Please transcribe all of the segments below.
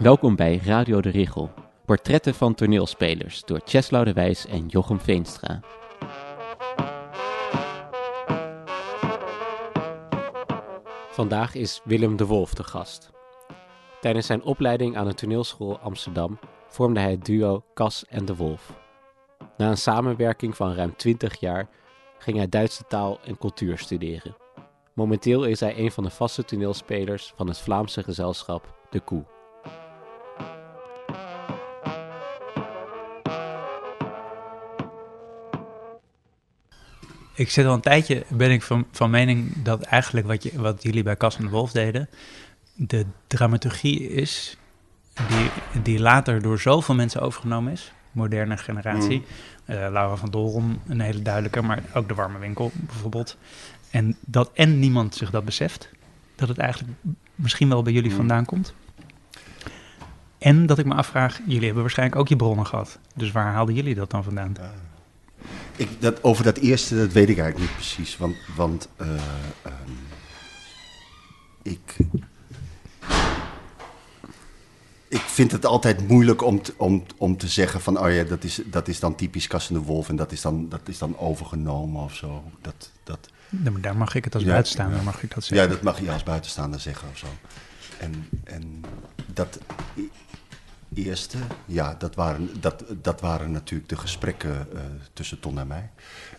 Welkom bij Radio de Richel. Portretten van toneelspelers door Cheslau de Wijs en Jochem Veenstra. Vandaag is Willem de Wolf de gast. Tijdens zijn opleiding aan de toneelschool Amsterdam vormde hij het duo Cas en de Wolf. Na een samenwerking van ruim 20 jaar ging hij Duitse taal en cultuur studeren. Momenteel is hij een van de vaste toneelspelers van het Vlaamse gezelschap De Koe. Ik zit al een tijdje, ben ik van, van mening dat eigenlijk wat, je, wat jullie bij Cas en de Wolf deden, de dramaturgie is die, die later door zoveel mensen overgenomen is. Moderne generatie. Mm. Eh, Laura van Doren, een hele duidelijke, maar ook de Warme Winkel bijvoorbeeld. En dat en niemand zich dat beseft, dat het eigenlijk misschien wel bij jullie Mm. vandaan komt. En dat ik me afvraag, jullie hebben waarschijnlijk ook je bronnen gehad. Dus waar haalden jullie dat dan vandaan? Ik, dat, over dat eerste, dat weet ik eigenlijk niet precies. Want, want eh, ehm, ik, ik vind het altijd moeilijk om, te- om, om te zeggen van... oh ja, dat is, dat is dan typisch Cas en de Wolf en dat is dan, dat is dan overgenomen of zo. Dat, dat, Daar daar mag ik het als Ja, buitenstaander, ja. mag ik dat zeggen. ja, dat mag je als buitenstaander zeggen of zo. En, en dat eerste, ja, dat waren, dat, dat waren natuurlijk de gesprekken eh, tussen Ton en mij.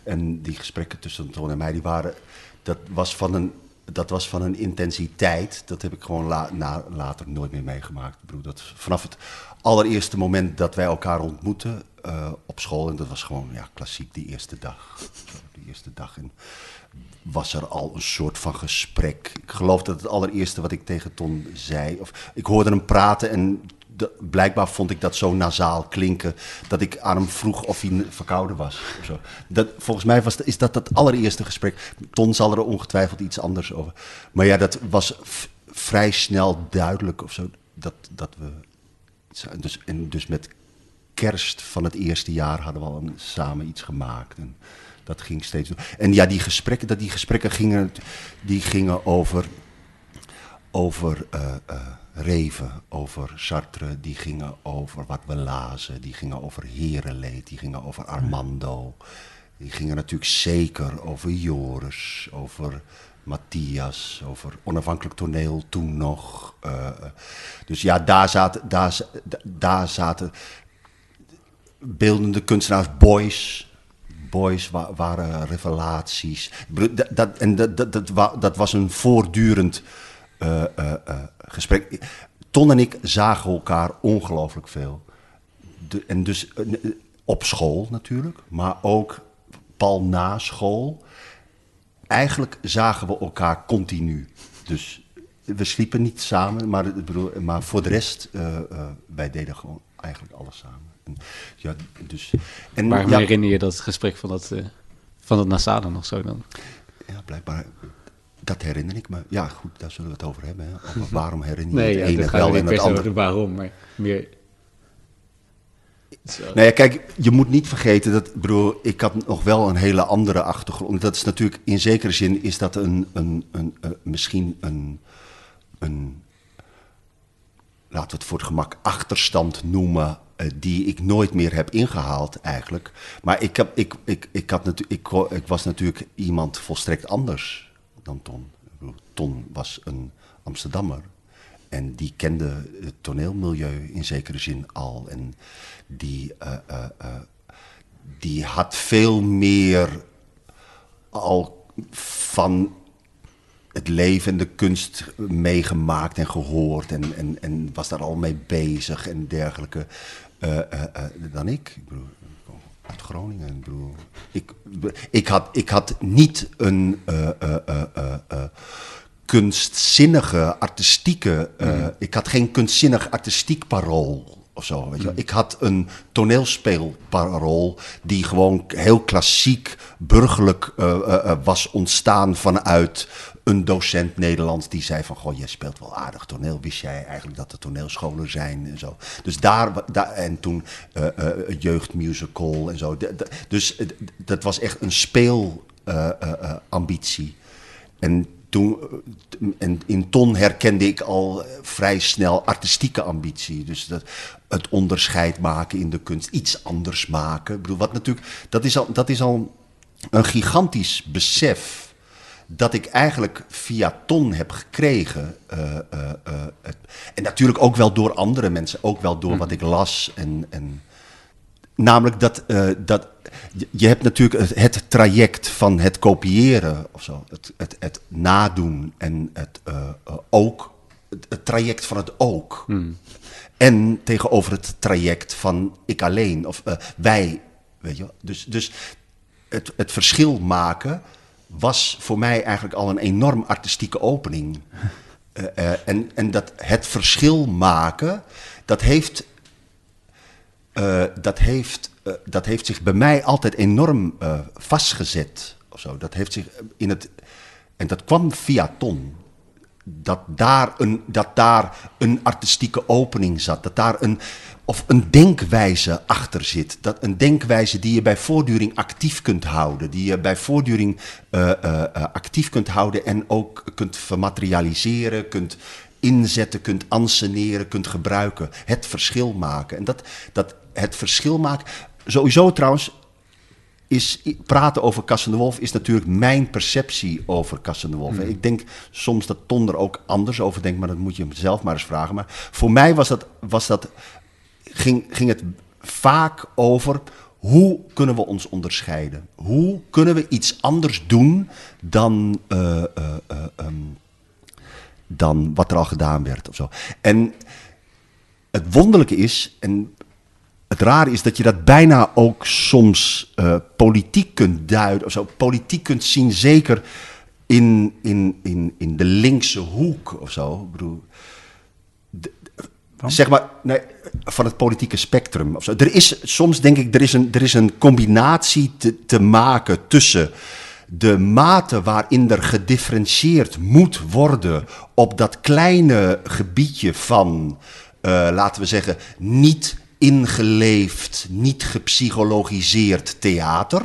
En die gesprekken tussen Ton en mij, die waren, dat was van een, dat was van een intensiteit. Dat heb ik gewoon na, later nooit meer meegemaakt. Ik bedoel, dat vanaf het allereerste moment dat wij elkaar ontmoetten eh, op school, en dat was gewoon ja, klassiek die eerste dag. Die eerste dag. En was er al een soort van gesprek. Ik geloof dat het allereerste wat ik tegen Ton zei, of ik hoorde hem praten en blijkbaar vond ik dat zo nasaal klinken dat ik aan hem vroeg of hij verkouden was. Of. Dat, volgens mij was, is dat het allereerste gesprek. Ton zal er ongetwijfeld iets anders over. Maar ja, dat was vrij snel duidelijk of zo dat, dat we. Dus, en dus met kerst van het eerste jaar hadden we al een- samen iets gemaakt. En dat ging steeds door. En ja, die gesprekken, dat die gesprekken gingen, die gingen over, over eh, eh, Reven, over Sartre, die gingen over wat we lazen, die gingen over Herenleed, die gingen over Armando. Die gingen natuurlijk zeker over Joris, over Matthias, over onafhankelijk toneel toen nog. eh, dus ja, daar zaten, daar, daar zaten beeldende kunstenaars, boys. Boys wa- waren revelaties. Dat, dat, en dat, dat, dat was een voortdurend eh, eh, eh, gesprek. Ton en ik zagen elkaar ongelooflijk veel. De- en dus op school natuurlijk, maar ook pal na school. Eigenlijk zagen we elkaar continu. Dus we sliepen niet samen, maar, maar voor de rest, wij deden gewoon eigenlijk alles samen. En, ja, dus, en, Waarom ja, herinner je dat gesprek van dat, eh van dat Nasada nog zo dan? ja, blijkbaar, dat herinner ik me. Ja, goed, daar zullen we het over hebben. Hè. Waarom herinner je Nee, het ja, ene wel en het andere? waarom, maar meer... Zo. Nou ja, kijk, je moet niet vergeten dat, bedoel, ik had nog wel een hele andere achtergrond. Dat is natuurlijk, in zekere zin is dat een, een, een, misschien een, een, laten we het voor het gemak achterstand noemen, eh, die ik nooit meer heb ingehaald eigenlijk. Maar ik, heb, ik, ik, ik, had ik, ik was natuurlijk iemand volstrekt anders dan Ton. Ton was een Amsterdammer. En die kende het toneelmilieu in zekere zin al. En die, eh, eh, eh, die had veel meer al van het leven en de kunst meegemaakt en gehoord. En, en, en was daar al mee bezig en dergelijke dan ik. Ik bedoel, uit Groningen. Ik bedoel, ik, ik, had, ik had niet een eh, eh, eh, kunstzinnige, artistieke... eh, Ik had geen kunstzinnig artistiek parool of zo. Weet je wel. Ik had een toneelspeelparool die gewoon heel klassiek, burgerlijk was ontstaan vanuit een docent Nederlands die zei van, goh, jij speelt wel aardig toneel. Wist jij eigenlijk dat er toneelscholen zijn en zo. Dus daar, daar en toen eh, een jeugdmusical en zo. Dus eh, dat was echt een speelambitie. ambitie. En toen, en in Ton herkende ik al vrij snel artistieke ambitie. Dus dat, het onderscheid maken in de kunst, iets anders maken. Ik bedoel, wat natuurlijk, dat is al, dat is al een gigantisch besef dat ik eigenlijk via Ton heb gekregen. Uh, en natuurlijk ook wel door andere mensen, ook wel door wat ik las. En, en namelijk dat, dat je hebt natuurlijk het, traject van het kopiëren of zo, het, het, het nadoen en het ook, het, traject van het ook. Hmm. En tegenover het traject van ik alleen of wij, weet je. Dus, dus het, het verschil maken was voor mij eigenlijk al een enorm artistieke opening. Uh, uh, en, en dat het verschil maken, dat heeft, uh, dat heeft, dat heeft zich bij mij altijd enorm vastgezet. Of zo. Dat heeft zich in het. En dat kwam via Ton. Dat daar, een, dat daar een artistieke opening zat. Dat daar een, of een denkwijze achter zit. Dat een denkwijze die je bij voortduring actief kunt houden. Die je bij voortduring uh, uh, actief kunt houden en ook kunt vermaterialiseren, kunt inzetten, kunt anseneren, kunt gebruiken. Het verschil maken. En dat, dat het verschil maken. Sowieso trouwens, is praten over Kassen de Wolf is natuurlijk mijn perceptie over Kassen de Wolf. Hmm. Ik denk soms dat Ton er ook anders over denkt, maar dat moet je hem zelf maar eens vragen. Maar voor mij was dat, was dat ging, ging het vaak over hoe kunnen we ons onderscheiden? Hoe kunnen we iets anders doen dan, uh, uh, um, dan wat er al gedaan werd of zo? En het wonderlijke is, en het rare is dat je dat bijna ook soms politiek kunt duiden, of zo, politiek kunt zien, zeker in, in, in, in de linkse hoek of zo. Ik bedoel, Zeg maar, nee, van het politieke spectrum. Of zo. Er is soms, denk ik, er is een, er is een combinatie te, te maken tussen de mate waarin er gedifferentieerd moet worden op dat kleine gebiedje van, uh, laten we zeggen, niet ingeleefd, niet gepsychologiseerd theater.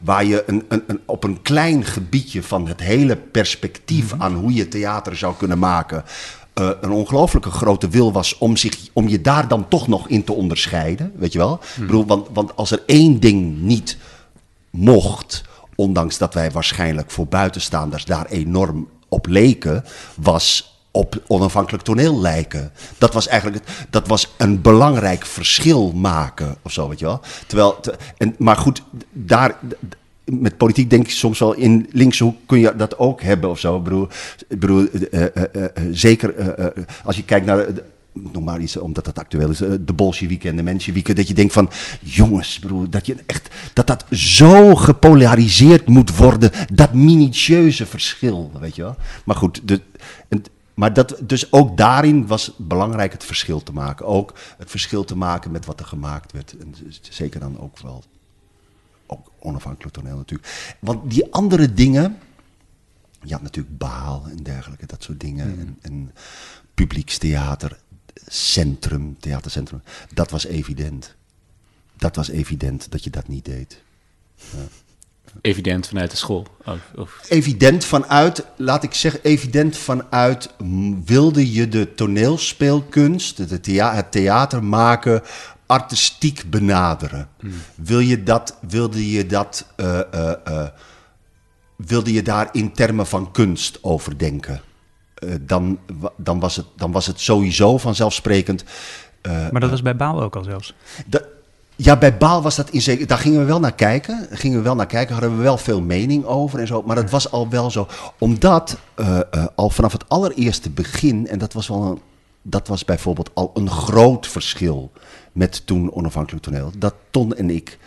Waar je een, een, een, op een klein gebiedje van het hele perspectief mhm. aan hoe je theater zou kunnen maken uh, een ongelooflijke grote wil was om, zich, om je daar dan toch nog in te onderscheiden. Weet je wel? Hmm. bedoel, want, want als er één ding niet mocht, ondanks dat wij waarschijnlijk voor buitenstaanders daar enorm op leken, was op onafhankelijk toneel lijken. Dat was eigenlijk dat was een belangrijk verschil maken of zo, weet je wel. Terwijl, en, maar goed, daar, met politiek denk ik soms wel in linkse hoek kun je dat ook hebben of zo. Ik bedoel, uh, uh, uh, zeker als je kijkt naar, noem maar iets omdat dat actueel is, de Bolsjewieken en de Mensjewieken, dat je denkt van, jongens, bedoel, dat je echt, dat dat zo gepolariseerd moet worden, dat minutieuze verschil, weet je wel. Maar goed, de, en, maar dat, dus ook daarin was belangrijk het verschil te maken. Ook het verschil te maken met wat er gemaakt werd. En zeker dan ook wel ook onafhankelijk toneel natuurlijk. Want die andere dingen, ja natuurlijk baal en dergelijke, dat soort dingen. Hmm. En, en publiekstheater, centrum, theatercentrum, dat was evident. Dat was evident dat je dat niet deed. Ja. Evident vanuit de school? Of? Evident vanuit, laat ik zeggen, evident vanuit wilde je de toneelspeelkunst, het theater maken artistiek benaderen. Hmm. Wil je dat, wilde je dat, uh, uh, uh, wilde je daar in termen van kunst over denken? dan, dan, was het, dan was het sowieso vanzelfsprekend. maar dat was bij Baal ook al zelfs? Ja, bij Baal was dat in zeker. Daar gingen we wel naar kijken. Gingen we wel naar kijken, hadden we wel veel mening over en zo. Maar het was al wel zo. Omdat al vanaf het allereerste begin, en dat was wel een, dat was bijvoorbeeld al een groot verschil met toen onafhankelijk toneel, dat Ton en ik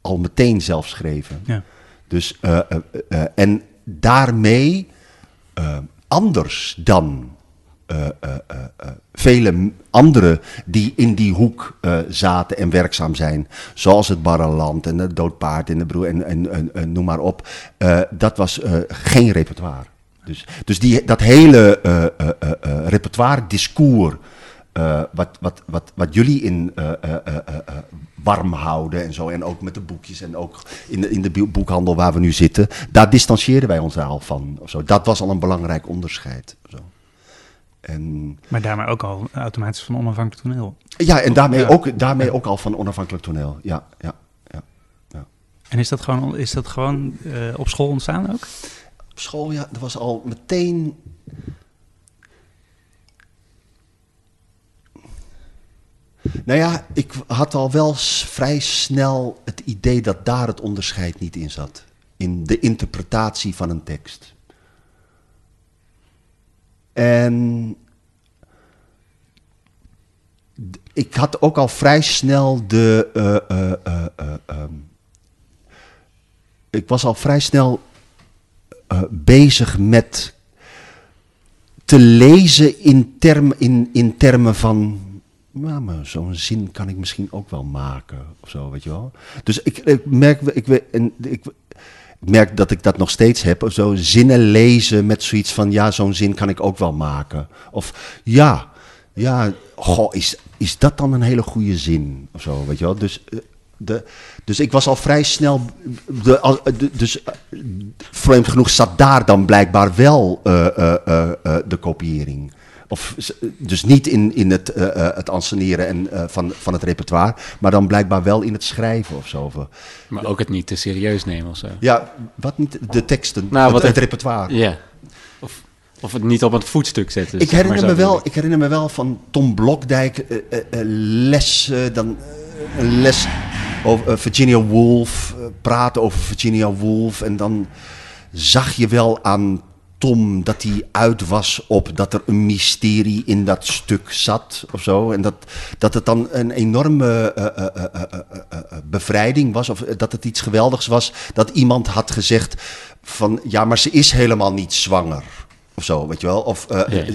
al meteen zelf schreven. Ja. Dus, uh, en daarmee anders dan vele anderen die in die hoek zaten en werkzaam zijn, zoals het Barreland en het Doodpaard en de Broer en, en, en, noem maar op, dat was geen repertoire. Dus, dus die, dat hele repertoire, discours eh, wat, wat, wat, wat jullie in eh, eh, eh, eh, eh, warm houden en zo. En ook met de boekjes en ook in de, in de boekhandel waar we nu zitten. Daar distancieerden wij ons al van. Of zo. Dat was al een belangrijk onderscheid. Zo. En, Maar daarmee ook al automatisch van onafhankelijk toneel. ja, en daarmee, Ja. Ook, daarmee ook al van onafhankelijk toneel. Ja, ja, ja. En is dat gewoon, is dat gewoon eh, op school ontstaan ook? Op school, ja, dat was al meteen. Nou ja, ik had al wel vrij snel het idee dat daar het onderscheid niet in zat. In de interpretatie van een tekst. En. Ik had ook al vrij snel de. eh, eh, eh, eh, ehm, ik was al vrij snel bezig met te lezen in, term, in, in termen van. Ja, maar zo'n zin kan ik misschien ook wel maken. Of zo, weet je wel. Dus ik, merk, ik, en ik merk dat ik dat nog steeds heb. Of zo zinnen lezen met zoiets van. Ja, zo'n zin kan ik ook wel maken. Of ja, ja, goh, is, is dat dan een hele goede zin? Of zo, weet je wel. Dus. eh, De, dus ik was al vrij snel. De, de- dus eh, vreemd genoeg zat daar dan blijkbaar wel eh, eh, eh, eh, de kopiëring. Of, z- dus niet in, in het, eh, eh, het anseneren en, eh, van, van het repertoire, maar dan blijkbaar wel in het schrijven of zo. Eh, Maar ook het niet te serieus nemen of zo. Ja, wat niet? De teksten, Nou, het, wat het het- repertoire. Ja. Of, of het niet op het voetstuk zetten. Ik herinner, me wel, ik. herinner me wel van Tom Blokdijk eh, eh, eh, les, eh, dan, eh, een les over eh, Virginia Woolf, eh, praten over Virginia Woolf. En dan zag je wel aan Tom dat hij uit was op dat er een mysterie in dat stuk zat of zo. En dat, dat het dan een enorme eh, eh, eh, bevrijding was. Of dat het iets geweldigs was dat iemand had gezegd van ja, maar ze is helemaal niet zwanger. Of zo, weet je wel? Of,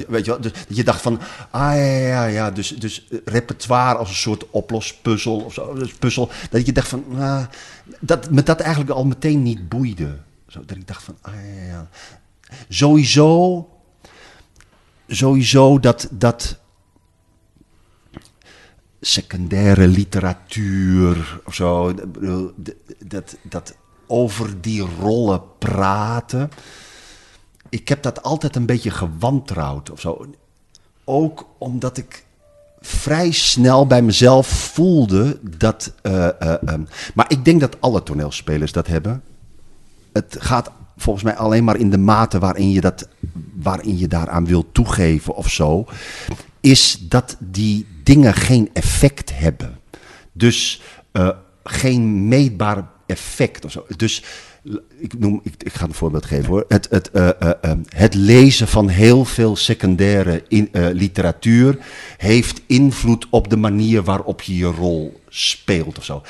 weet je wel? Dus je dacht van, ah ja, ja, ja. Dus, dus repertoire als een soort oplospuzzel of zo. Dus puzzel. Dat je dacht van, ah, dat me dat eigenlijk al meteen niet boeide. Zo, dat ik dacht van, ah ja, ja. Sowieso, sowieso dat, dat secundaire literatuur of zo, dat, dat over die rollen praten. Ik heb dat altijd een beetje gewantrouwd of zo. Ook omdat ik vrij snel bij mezelf voelde dat. eh, eh, ehm, maar ik denk dat alle toneelspelers dat hebben. Het gaat volgens mij alleen maar in de mate waarin je, dat, waarin je daaraan wilt toegeven of zo. Is dat die dingen geen effect hebben. Dus eh, geen meetbaar effect of zo. Dus ik, noem, ik, ga een voorbeeld geven hoor. Het, het, eh, eh, het lezen van heel veel secundaire literatuur heeft invloed op de manier waarop je je rol speelt of zo.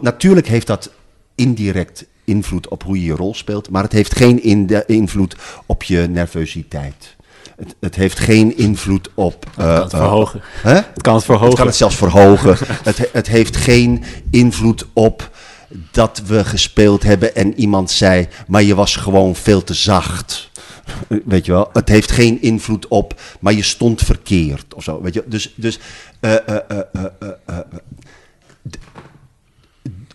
Natuurlijk heeft dat indirect invloed op hoe je je rol speelt, maar het heeft geen in- invloed op je nervositeit. Het, het heeft geen invloed op. Het kan eh, het eh, verhogen. hè? Het kan het Het verhogen. kan het zelfs verhogen. het, he- het heeft geen invloed op dat we gespeeld hebben en iemand zei, maar je was gewoon veel te zacht. Weet je wel? Het heeft geen invloed op, maar je stond verkeerd of zo. Weet je? Dus, dus eh, eh, eh, eh, eh, eh, d-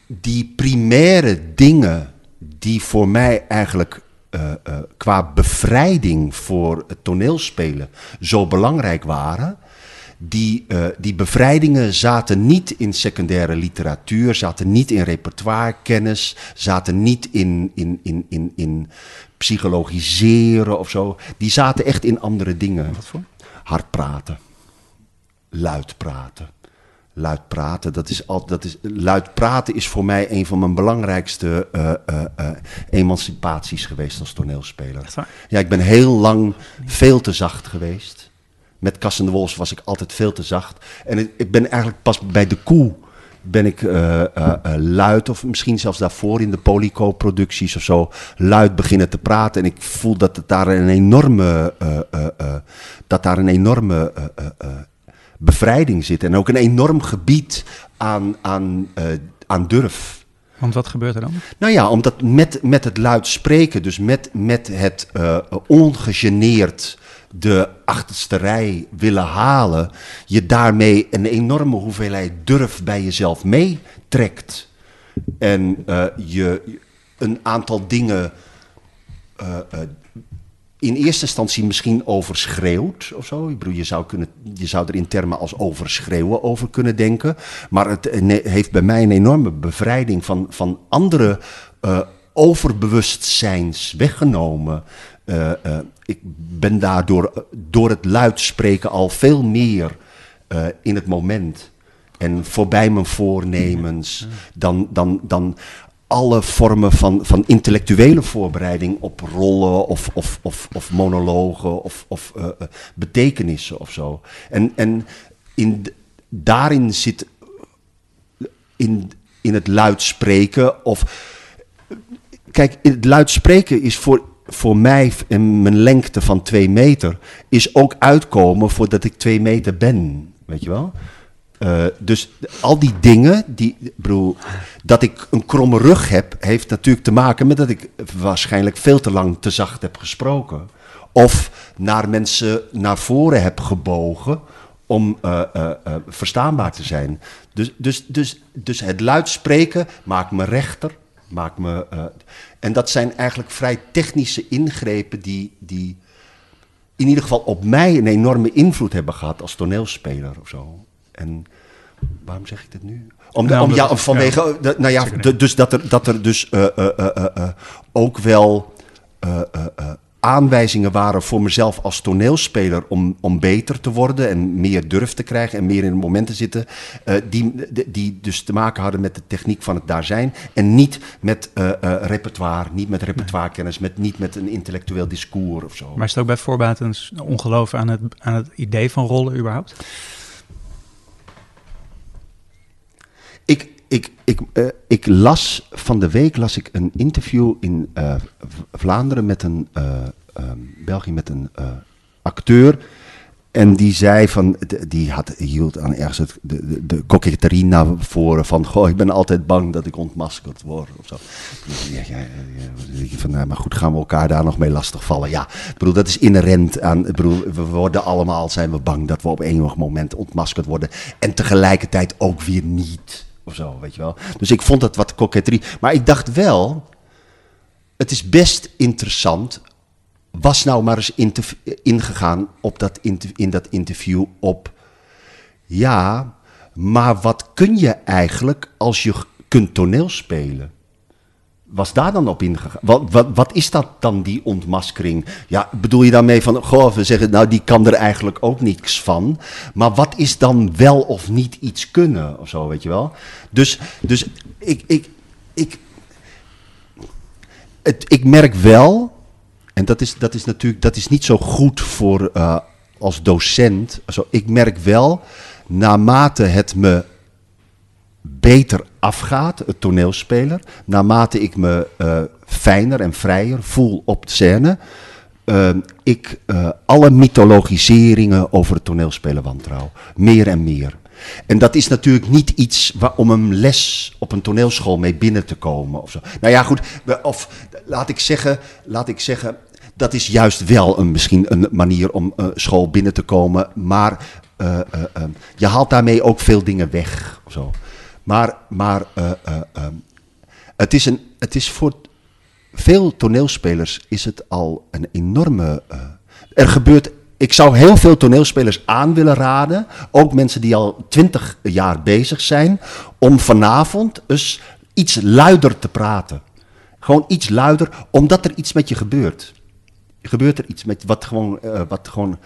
die primaire dingen die voor mij eigenlijk eh, eh, qua bevrijding voor het toneelspelen zo belangrijk waren. Die, eh, die bevrijdingen zaten niet in secundaire literatuur, zaten niet in repertoirekennis, zaten niet in, in, in, in, in psychologiseren of zo. Die zaten echt in andere dingen. Wat voor? Hard praten, luid praten. Luid praten, dat is al, dat is, luid praten is voor mij een van mijn belangrijkste eh, eh, eh, emancipaties geweest als toneelspeler. Ja, ik ben heel lang veel te zacht geweest. Met Cas en de Wolfs was ik altijd veel te zacht. En ik, ik ben eigenlijk pas bij de koe ben ik luid, of misschien zelfs daarvoor in de Polyco-producties of zo, luid beginnen te praten. En ik voel dat het daar een enorme, dat daar een enorme bevrijding zit. En ook een enorm gebied aan, aan, eh, aan durf. Want wat gebeurt er dan? Nou ja, omdat met, met het luid spreken, dus met, met het eh, ongegeneerd de achterste rij willen halen, je daarmee een enorme hoeveelheid durf bij jezelf meetrekt. En uh, je een aantal dingen uh, in eerste instantie misschien overschreeuwt of zo. Ik bedoel, je, zou kunnen, je zou er in termen als overschreeuwen over kunnen denken. Maar het heeft bij mij een enorme bevrijding van, van andere uh, overbewustzijns weggenomen. Uh, uh, ik ben daardoor door het luid spreken al veel meer in het moment. En voorbij mijn voornemens dan, dan, dan alle vormen van, van intellectuele voorbereiding op rollen of, of, of, of monologen of, of uh, betekenissen of zo. En, en in, daarin zit in, in het luid spreken of... Kijk, het luid spreken is voor, voor mij in mijn lengte van twee meter... is ook uitkomen voordat ik twee meter ben, weet je wel? Uh, dus al die dingen, die, bedoel, dat ik een kromme rug heb, heeft natuurlijk te maken met dat ik waarschijnlijk veel te lang te zacht heb gesproken. Of naar mensen naar voren heb gebogen om uh, uh, verstaanbaar te zijn. Dus, dus, dus, dus het luid spreken maakt me rechter. Maakt me, en dat zijn eigenlijk vrij technische ingrepen die, die in ieder geval op mij een enorme invloed hebben gehad als toneelspeler of zo. En waarom zeg ik dit nu? Om, nou, om ja, vanwege, ja, nou ja, de, dus dat er, dat er dus uh, uh, uh, ook wel aanwijzingen waren voor mezelf als toneelspeler om, om beter te worden en meer durf te krijgen en meer in het moment te zitten, die, die dus te maken hadden met de techniek van het daar zijn en niet met repertoire, niet met repertoirekennis, met, niet met een intellectueel discours of zo. Maar is het ook bij voorbaat een ongeloof aan het, aan het idee van rollen überhaupt? Ik, ik, ik, uh, ik las van de week las ik een interview in uh, Vlaanderen met een uh, um, België met een acteur. En die zei van, die had, hield aan ergens het, de, de, de coquetterie naar voren van, goh, ik ben altijd bang dat ik ontmaskerd word of zo. Ja, ja, ja, van, nou, maar goed, gaan we elkaar daar nog mee lastigvallen? Ja, ik bedoel, dat is inherent aan, ik bedoel, we worden allemaal, zijn we bang dat we op enig moment ontmaskerd worden. En tegelijkertijd ook weer niet of zo, weet je wel. Dus ik vond dat wat koketterie. Maar ik dacht wel, het is best interessant. Was nou maar eens ingegaan op dat in dat interview op. Ja, maar wat kun je eigenlijk als je kunt toneel spelen? Was daar dan op ingegaan? Wat, wat, wat is dat dan, die ontmaskering? Ja, bedoel je daarmee van, goh, we zeggen, nou, die kan er eigenlijk ook niks van. Maar wat is dan wel of niet iets kunnen, of zo, weet je wel? Dus, dus ik, ik, ik, het, ik merk wel, en dat is, dat is natuurlijk, dat is niet zo goed voor, uh, als docent. Zo, ik merk wel, naarmate het me beter afgaat, het toneelspeler, naarmate ik me uh, fijner en vrijer voel op de scène, uh, ik uh, alle mythologiseringen over het toneelspelen wantrouw. Meer en meer. En dat is natuurlijk niet iets om een les op een toneelschool mee binnen te komen. Of zo. Nou ja, goed. Of laat ik zeggen, laat ik zeggen dat is juist wel een, misschien een manier om uh, school binnen te komen. Maar je haalt daarmee ook veel dingen weg. Of zo. Maar, maar uh, uh, uh, het, is een, het is voor veel toneelspelers is het al een enorme. er gebeurt. Ik zou heel veel toneelspelers aan willen raden, ook mensen die al twintig jaar bezig zijn, om vanavond eens iets luider te praten. Gewoon iets luider, omdat er iets met je gebeurt. Gebeurt er iets met wat gewoon. wat gewoon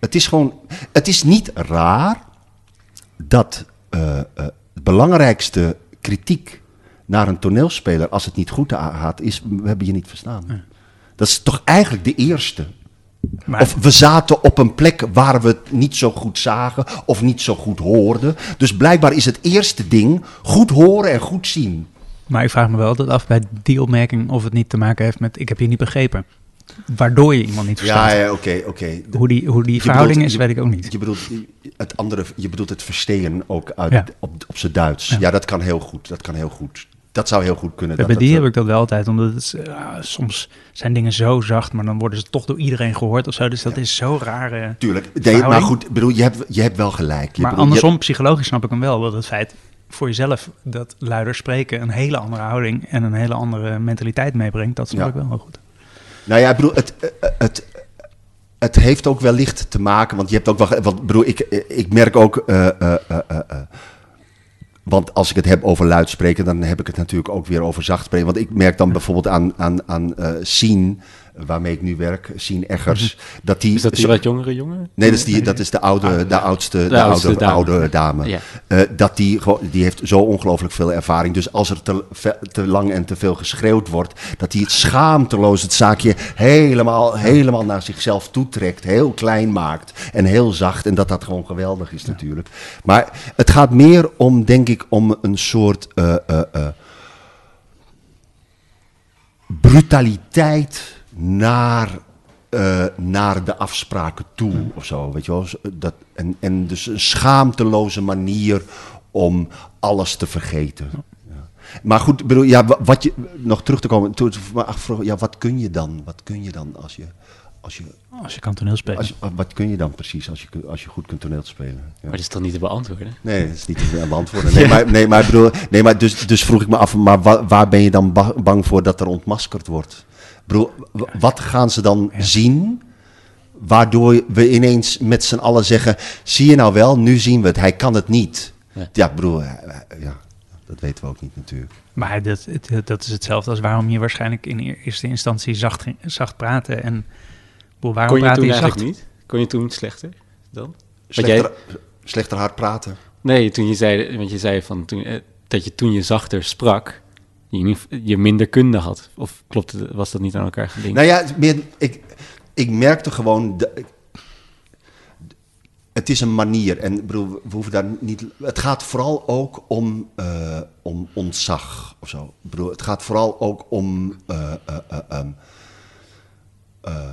het is gewoon. Het is niet raar dat uh, uh, het belangrijkste kritiek naar een toneelspeler als het niet goed gaat, is we hebben je niet verstaan. Ja. Dat is toch eigenlijk de eerste. Maar... Of we zaten op een plek waar we het niet zo goed zagen of niet zo goed hoorden. Dus blijkbaar is het eerste ding goed horen en goed zien. Maar ik vraag me wel altijd af bij die opmerking of het niet te maken heeft met ik heb je niet begrepen waardoor je iemand niet verstaat. Ja, ja oké, oké. Hoe die, hoe die verhouding is, weet ik ook niet. Je bedoelt het andere, je bedoelt het verstehen ook uit, op, op zijn Duits. Ja. dat kan heel goed, dat kan heel goed. dat zou heel goed kunnen. Bij dat die dat, heb ik dat wel altijd, omdat het, eh, soms zijn dingen zo zacht, maar dan worden ze toch door iedereen gehoord of zo. Dus dat is zo raar. eh. Tuurlijk. Nee, maar goed, bedoel, je, hebt, je hebt wel gelijk. Je maar bedoel, andersom, psychologisch snap ik hem wel. Dat het feit voor jezelf dat luider spreken een hele andere houding en een hele andere mentaliteit meebrengt, dat snap ik wel heel goed. Nou ja, ik bedoel, het, eh, het, het heeft ook wellicht te maken, want je hebt ook wel, want bedoel, ik, ik merk ook, eh, eh, eh, eh, eh, want als ik het heb over luid spreken, dan heb ik het natuurlijk ook weer over zacht spreken. Want ik merk dan bijvoorbeeld aan, aan, aan eh Sien, waarmee ik nu werk, Sien Eggers, dat die... Is dat die wat jongere jongen? Nee, dat is, die, dat is de, oude, de oudste, de, oudste oude, dame. oude dame. Ja. Eh, dat die, die heeft zo ongelooflijk veel ervaring. Dus als er te, te lang en te veel geschreeuwd wordt, dat hij het schaamteloos het zaakje helemaal, helemaal naar zichzelf toetrekt. Heel klein maakt en heel zacht. En dat dat gewoon geweldig is natuurlijk. Maar het gaat meer om, denk ik, om een soort eh, eh, brutaliteit naar, eh, naar de afspraken toe of zo. Weet je wel? Zo, Dat, en, en dus een schaamteloze manier om alles te vergeten. Ja. Maar goed, bedoel, ja, wa- wat je, nog terug te komen, toen ik me afvroeg, ja, wat kun je dan? Wat kun je dan als je, als je, Als je kan toneelspelen. als je- wat kun je dan precies als je, als je goed kunt toneel spelen? Ja. Maar dat is toch niet te beantwoorden? Nee, dat is niet te beantwoorden. Nee, maar, nee, maar, ik bedoel, nee, maar dus, dus vroeg ik me af, maar wa- waar ben je dan ba- bang voor dat er ontmaskerd wordt? Bedoel, wat gaan ze dan zien, waardoor we ineens met z'n allen zeggen, zie je nou wel, nu zien we het, hij kan het niet. Ja. Bedoel, eh, eh, ja, dat weten we ook niet natuurlijk. Maar dat, dat is hetzelfde als waarom je waarschijnlijk in eer- eerste instantie zacht, ging- zacht praten. En boel, waarom Kon je praat toen je eigenlijk zacht? niet? Kon je toen slechter dan? Slechter, slechter hard praten. Nee, toen je zei, want je zei van toen, eh, dat je toen je zachter sprak, je, je minder kunde had. Of klopt was dat niet aan elkaar gelinkt? Nou ja, meer, ik, ik merkte gewoon. de- het is een manier. En bedoel, we hoeven daar niet. Het gaat vooral ook om, eh, om ontzag of zo. Bedoel, het gaat vooral ook om. eh, eh, eh, ehm, eh,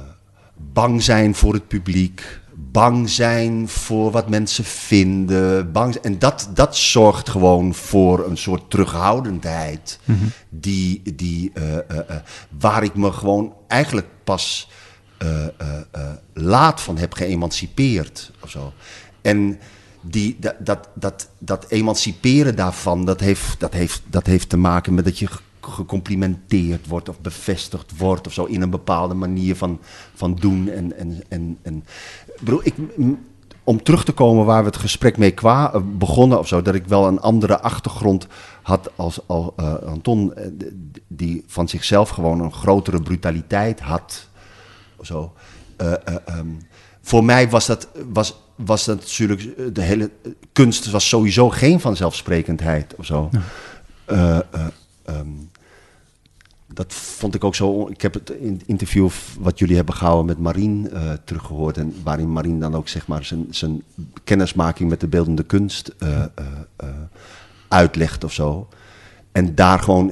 bang zijn voor het publiek. Bang zijn voor wat mensen vinden. Bang, zijn- en dat, dat zorgt gewoon voor een soort terughoudendheid. Die, die, eh, eh, eh, waar ik me gewoon eigenlijk pas laat van heb geëmancipeerd. Of zo. En die, dat, dat, dat, dat emanciperen daarvan, dat heeft, dat, heeft, dat heeft te maken met dat je ge- gecomplimenteerd wordt of bevestigd wordt of zo in een bepaalde manier van, van doen. En, en, en, en, bedoel, ik, om terug te komen waar we het gesprek mee kwa, eh, begonnen of zo, dat ik wel een andere achtergrond had als, als eh, Anton, eh, die van zichzelf gewoon een grotere brutaliteit had. Zo. Eh, eh, ehm, voor mij was dat, was, was dat natuurlijk, de hele kunst was sowieso geen vanzelfsprekendheid of zo. Eh, ehm, dat vond ik ook zo. Ik heb het in- interview wat jullie hebben gehouden met Marien eh, teruggehoord. En waarin Marien dan ook zeg maar zijn, zijn kennismaking met de beeldende kunst eh, eh, uitlegt of zo. En daar gewoon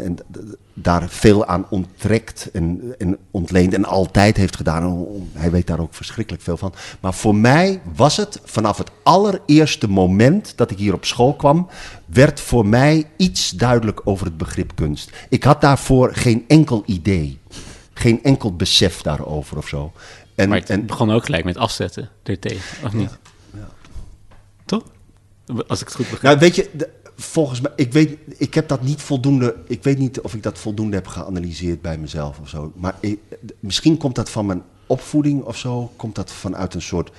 daar veel aan onttrekt en, en ontleent en altijd heeft gedaan. Hij weet daar ook verschrikkelijk veel van. Maar voor mij was het vanaf het allereerste moment dat ik hier op school kwam, werd voor mij iets duidelijk over het begrip kunst. Ik had daarvoor geen enkel idee, geen enkel besef daarover of zo. En, maar het en, begon ook gelijk met afzetten ertegen, of niet? Toch? Als ik het goed begrijp. Nou, weet je, de- volgens mij, ik weet, ik heb dat niet voldoende, ik weet niet of ik dat voldoende heb geanalyseerd bij mezelf of zo. Maar misschien komt dat van mijn opvoeding of zo, komt dat vanuit een soort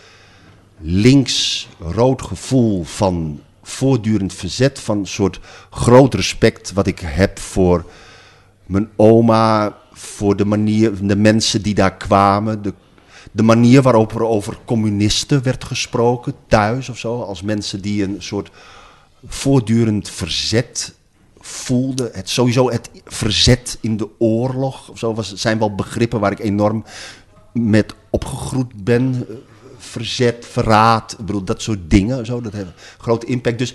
links-rood gevoel van voortdurend verzet, van een soort groot respect wat ik heb voor mijn oma, voor de manier, de mensen die daar kwamen, de, de manier waarop er over communisten werd gesproken thuis of zo, als mensen die een soort voortdurend verzet voelden. Het, sowieso het verzet in de oorlog of zo was, zijn wel begrippen waar ik enorm met opgegroeid ben. Eh, Verzet, verraad, dat soort dingen. Zo, dat heeft grote impact. Dus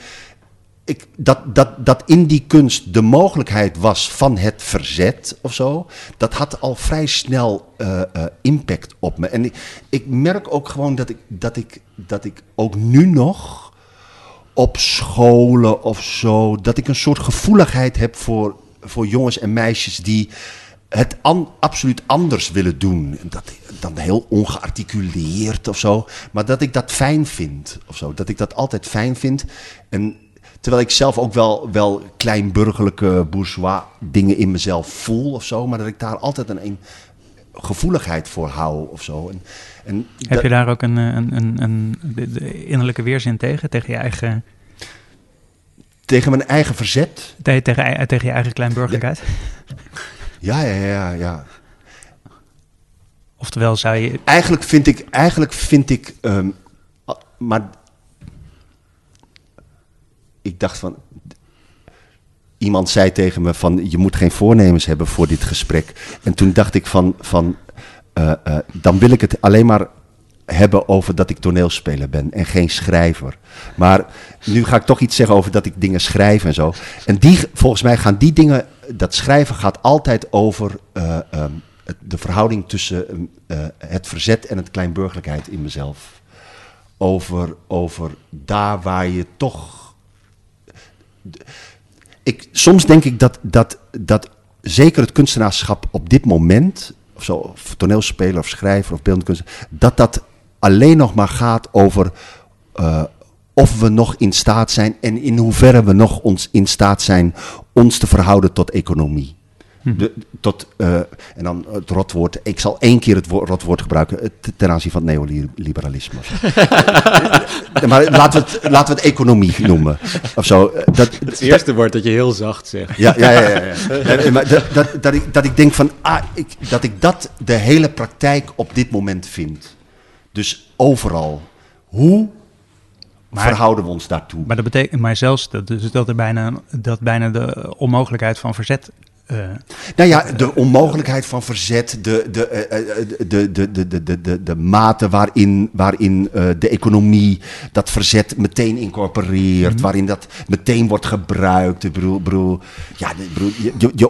ik, dat, dat, dat in die kunst de mogelijkheid was van het verzet of zo, dat had al vrij snel eh, eh, impact op me. En ik, ik merk ook gewoon dat ik, dat, ik, dat ik ook nu nog op scholen of zo, dat ik een soort gevoeligheid heb voor, voor jongens en meisjes die het absoluut anders willen doen. En Dat, dan heel ongearticuleerd of zo. Maar dat ik dat fijn vind of zo. Dat ik dat altijd fijn vind. En terwijl ik zelf ook wel, wel kleinburgerlijke bourgeois dingen in mezelf voel of zo. Maar dat ik daar altijd een, een gevoeligheid voor hou of zo. En, en Heb je daar ook een, eh, een, een, een de, de innerlijke weerzin tegen? Tegen je eigen, tegen mijn eigen verzet. te- tegen, ei- tegen je eigen kleinburgerlijkheid? Ja, ja, ja, ja. Oftewel zou je... Eigenlijk vind ik, eigenlijk vind ik, ehm, maar ik dacht van, iemand zei tegen me van, je moet geen voornemens hebben voor dit gesprek. En toen dacht ik van, van eh, eh, dan wil ik het alleen maar hebben over dat ik toneelspeler ben en geen schrijver. Maar nu ga ik toch iets zeggen over dat ik dingen schrijf en zo. En die, volgens mij gaan die dingen, dat schrijven gaat altijd over eh, ehm, de verhouding tussen ehm, eh, het verzet en het kleinburgerlijkheid in mezelf. Over, over daar waar je toch ik, soms denk ik dat, dat, dat zeker het kunstenaarschap op dit moment, of zo, of toneelspeler of schrijver of beeldend kunstenaar, dat dat alleen nog maar gaat over eh, of we nog in staat zijn en in hoeverre we nog ons in staat zijn ons te verhouden tot economie. De, tot, eh, en dan het rotwoord. Ik zal één keer het woord, rotwoord gebruiken eh, te- ten aanzien van het neoliberalisme. maar laten we, het, laten we het economie noemen. Of zo. Eh, Dat, Het eerste woord dat je heel zacht zegt. ja, ja, ja. ja, ja. Maar dat, dat, dat, ik, dat ik denk van, ah, ik, dat ik dat de hele praktijk op dit moment vind. Dus overal. Hoe Maar- verhouden we ons daartoe? Maar dat betekent maar zelfs dat, dus dat er bijna, dat bijna de onmogelijkheid van verzet... eh, Nou ja, de onmogelijkheid van verzet, de, de, eh, eh, de, de, de, de, de, de, mate waarin, waarin eh, de economie dat verzet meteen incorporeert, waarin dat meteen wordt gebruikt. Ik bedoel, bedoel, ja, bedoel, je, je,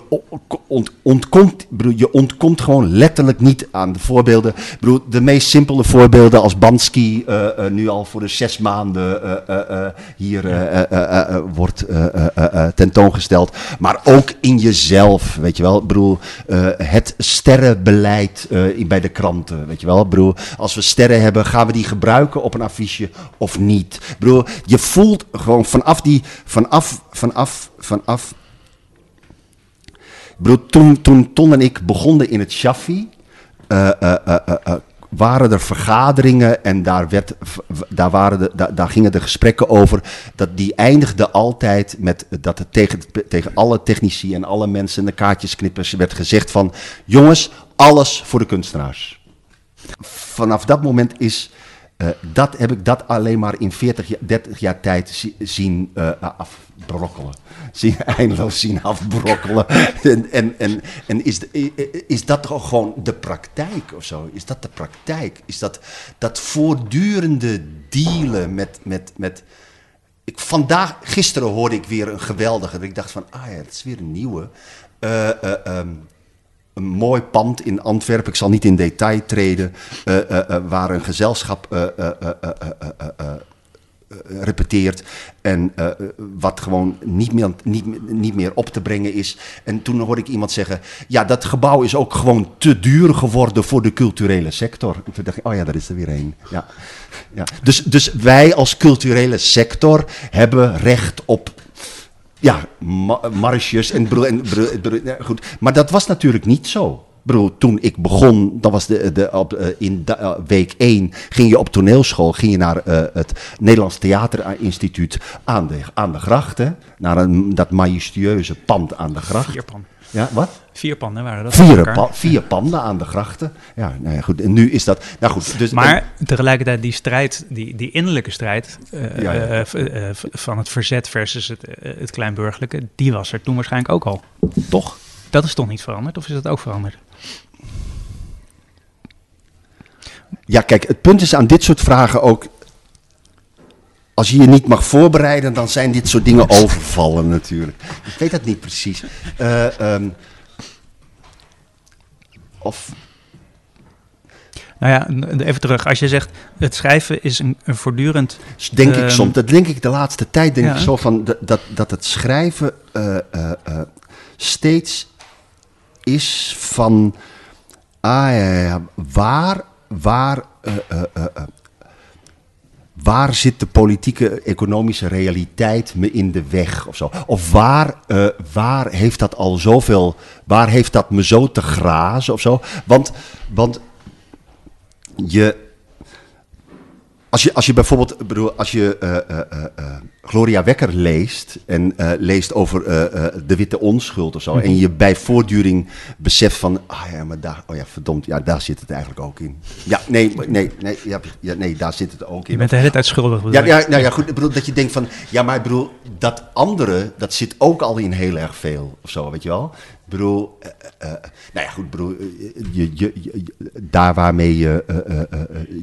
ont- ontkomt, bedoel, je ontkomt gewoon letterlijk niet aan de voorbeelden. Bedoel, de meest simpele voorbeelden als Bansky eh, eh, nu al voor de zes maanden eh, eh, eh, hier eh, eh, eh, eh, wordt eh, eh, eh, eh, tentoongesteld. Maar ook in jezelf, weet je wel. Bedoel, eh, het sterrenbeleid eh, bij de kranten, weet je wel. Ik als we sterren hebben, gaan we die gebruiken op een affiche of niet? Bedoel, je voelt gewoon vanaf die, vanaf, vanaf, vanaf ik toen, toen Ton en ik begonnen in het Shaffi, eh, eh, eh, waren er vergaderingen en daar, werd, daar, waren de, daar, gingen de gesprekken over. Dat die eindigden altijd met dat het tegen, tegen alle technici en alle mensen en de kaartjesknippers werd gezegd van... Jongens, alles voor de kunstenaars. Vanaf dat moment is... eh, dat heb ik dat alleen maar in 40, jaar, 30 jaar tijd zi- zien eh, afbrokkelen. Zien, eindeloos zien afbrokkelen. En, en, en, en is, de- is dat toch gewoon de praktijk of zo? Is dat de praktijk? Is dat, dat voortdurende dealen met. met, met ik, vandaag, gisteren hoorde ik weer een geweldige. dat Ik dacht van, ah ja, het is weer een nieuwe. Eh, eh, ehm, een mooi pand in Antwerpen, ik zal niet in detail treden, eh, waar een gezelschap repeteert en eh, eh, wat gewoon niet meer, niet, niet meer op te brengen is. En toen hoorde ik iemand zeggen, ja, dat gebouw is ook gewoon te duur geworden voor de culturele sector. En toen dacht ik, oh ja, daar is er weer een. Ja. Ja. Dus, dus wij als culturele sector hebben recht op ja, en, en goed. Maar dat was natuurlijk niet zo. Bedoel, toen ik begon, dat was de, de, op, eh, in da- eh, week 1, ging je op toneelschool, ging je naar eh, het Nederlands Theaterinstituut aan de, aan de grachten, naar een, dat majestueuze pand aan de gracht. vier pan. Ja, wat? Vier panden waren dat. Vier, pa- vier panden aan de grachten. Ja, nou ja, goed. En nu is dat. Nou goed, dus, Maar tegelijkertijd die strijd, die, die innerlijke strijd Ja, ja. van het verzet versus het, het kleinburgerlijke, die was er toen waarschijnlijk ook al. Toch? Dat is toch niet veranderd? Of is dat ook veranderd? Ja, kijk, het punt is aan dit soort vragen ook. Als je je niet mag voorbereiden, dan zijn dit soort dingen overvallen natuurlijk. Ik weet dat niet precies. Eh, ehm, of, Nou ja, even terug. Als je zegt, het schrijven is een, een voortdurend... denk ik Ehm, soms, dat denk ik de laatste tijd, denk ja. ik zo van dat, dat, het schrijven. eh, eh, steeds is van, ah ja, ja, waar, waar, eh, eh, waar zit de politieke, economische realiteit me in de weg of zo? Of waar, eh, waar heeft dat al zoveel, waar heeft dat me zo te grazen of zo? Want, want je, als je, als je bijvoorbeeld, bedoel, als je eh, eh, Gloria Wekker leest en eh, leest over eh, eh, de witte onschuld of zo, en je bij voortduring beseft van, ah ja, maar daar, oh ja, verdomd, ja, daar zit het eigenlijk ook in. Ja, nee, nee, nee, ja, ja, nee, daar zit het ook in. Je bent de hele tijd schuldig. Ja, ja, nou ja, goed. Ik bedoel, dat je denkt van, ja, maar ik bedoel, dat andere, dat zit ook al in heel erg veel of zo, weet je wel? Ik bedoel, nou ja, goed, ik bedoel, je, je, je- daar waarmee je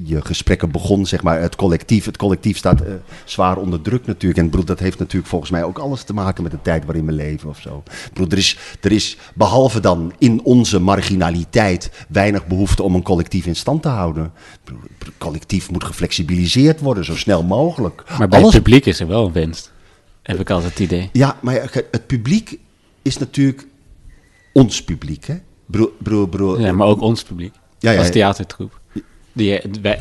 je gesprekken begon, zeg maar, het collectief. Het collectief staat zwaar onder druk natuurlijk. En bedoel, dat heeft natuurlijk volgens mij ook alles te maken met de tijd waarin we leven of zo. Bedoel, er is, er is behalve dan in onze marginaliteit weinig behoefte om een collectief in stand te houden. Bedoel, collectief moet geflexibiliseerd worden, zo snel mogelijk. Maar bij Alles- het publiek is er wel een winst. Heb ik altijd het idee. ja, maar het publiek is natuurlijk ons publiek, hè? Broer, broer, broer. Ja, maar ook ons publiek. Ja, ja, als theatertroep. Die, wij,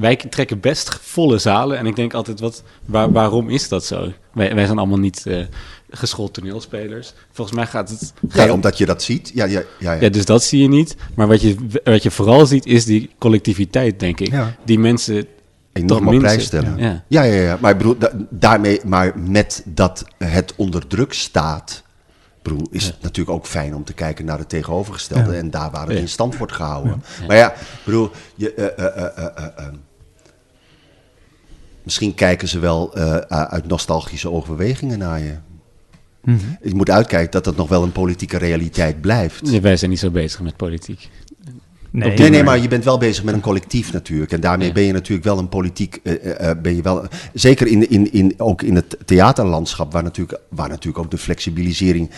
wij trekken best volle zalen. En ik denk altijd, wat, waar, waarom is dat zo? Wij, wij zijn allemaal niet eh, geschoold toneelspelers. Volgens mij gaat het... Ja, gaat- omdat je dat ziet. Ja, ja, ja. ja. Ja, dus dat zie je niet. Maar wat je, wat je vooral ziet, is die collectiviteit, denk ik. Ja. Die mensen toch Enorm op minstens- prijs stellen. Ja. Ja, ja, ja. Maar, ik bedoel, da- daarmee, maar met dat het onder druk staat, bedoel, is het natuurlijk ook fijn om te kijken naar het tegenovergestelde Ja. en daar waar het Ja. in stand wordt gehouden. Maar ja, ik bedoel, je, eh, eh, misschien kijken ze wel eh, uit nostalgische overwegingen naar je. Mhm. Je moet uitkijken dat dat nog wel een politieke realiteit blijft. Ja, wij zijn niet zo bezig met politiek. Nee, Nee, nee, maar je bent wel bezig met een collectief natuurlijk. En daarmee Ja. ben je natuurlijk wel een politiek. eh, eh, ben je wel, zeker in, in, in, ook in het theaterlandschap, waar natuurlijk, waar natuurlijk ook de flexibilisering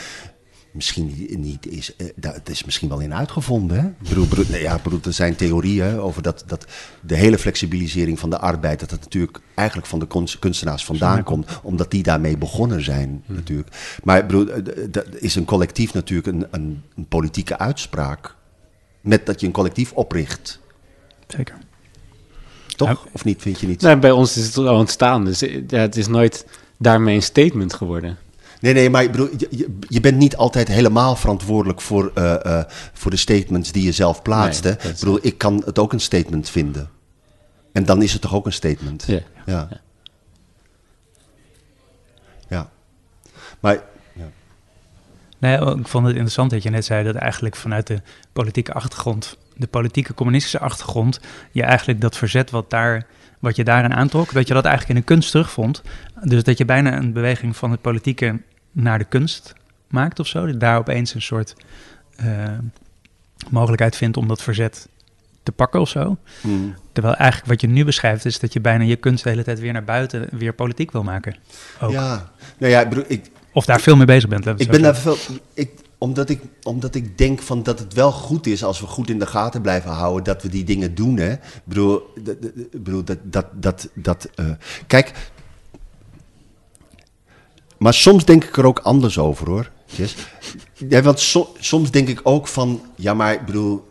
misschien niet, is. eh, daar- het is misschien wel in uitgevonden. Hè? Ik bedoel, bedoel, nee, ja, bedoel, er zijn theorieën over dat, dat de hele flexibilisering van de arbeid. dat het natuurlijk eigenlijk van de kunst- kunstenaars vandaan komt. omdat die daarmee begonnen zijn, natuurlijk. Maar ik bedoel, eh, dat is een collectief natuurlijk een, een, een politieke uitspraak. Met dat je een collectief opricht. Zeker. Toch? Ja. Of niet, vind je niet? Nou, bij ons is het al ontstaan. Dus eh, ja, het is nooit daarmee een statement geworden. Nee, nee, maar ik bedoel, je, bent niet altijd helemaal verantwoordelijk voor, eh, eh, voor de statements die je zelf plaatst. Nee, hè? Ik bedoel, ik kan het ook een statement vinden. En dan is het toch ook een statement? Ja. Ja. Ja. Maar, ja. Nee, ik vond het interessant dat je net zei dat eigenlijk vanuit de politieke achtergrond, de politieke communistische achtergrond, je eigenlijk dat verzet wat, daar, wat je daarin aantrok, dat je dat eigenlijk in de kunst terugvond. Dus dat je bijna een beweging van het politieke naar de kunst maakt of zo. Dat daar opeens een soort eh, mogelijkheid vindt om dat verzet te pakken of zo. Hmm. Terwijl eigenlijk wat je nu beschrijft is dat je bijna je kunst de hele tijd weer naar buiten, weer politiek wil maken. Ook. ja. Nou ja, ik bedoel, ik, Of daar veel mee bezig bent. Ik ben daar veel. Ik, omdat, ik, omdat ik denk van dat het wel goed is als we goed in de gaten blijven houden dat we die dingen doen. Hè? Ik bedoel, bedoel dat. dat, dat, dat eh, kijk. Maar soms denk ik er ook anders over hoor. Jess. Ja, want so- soms denk ik ook van. Ja, maar ik bedoel.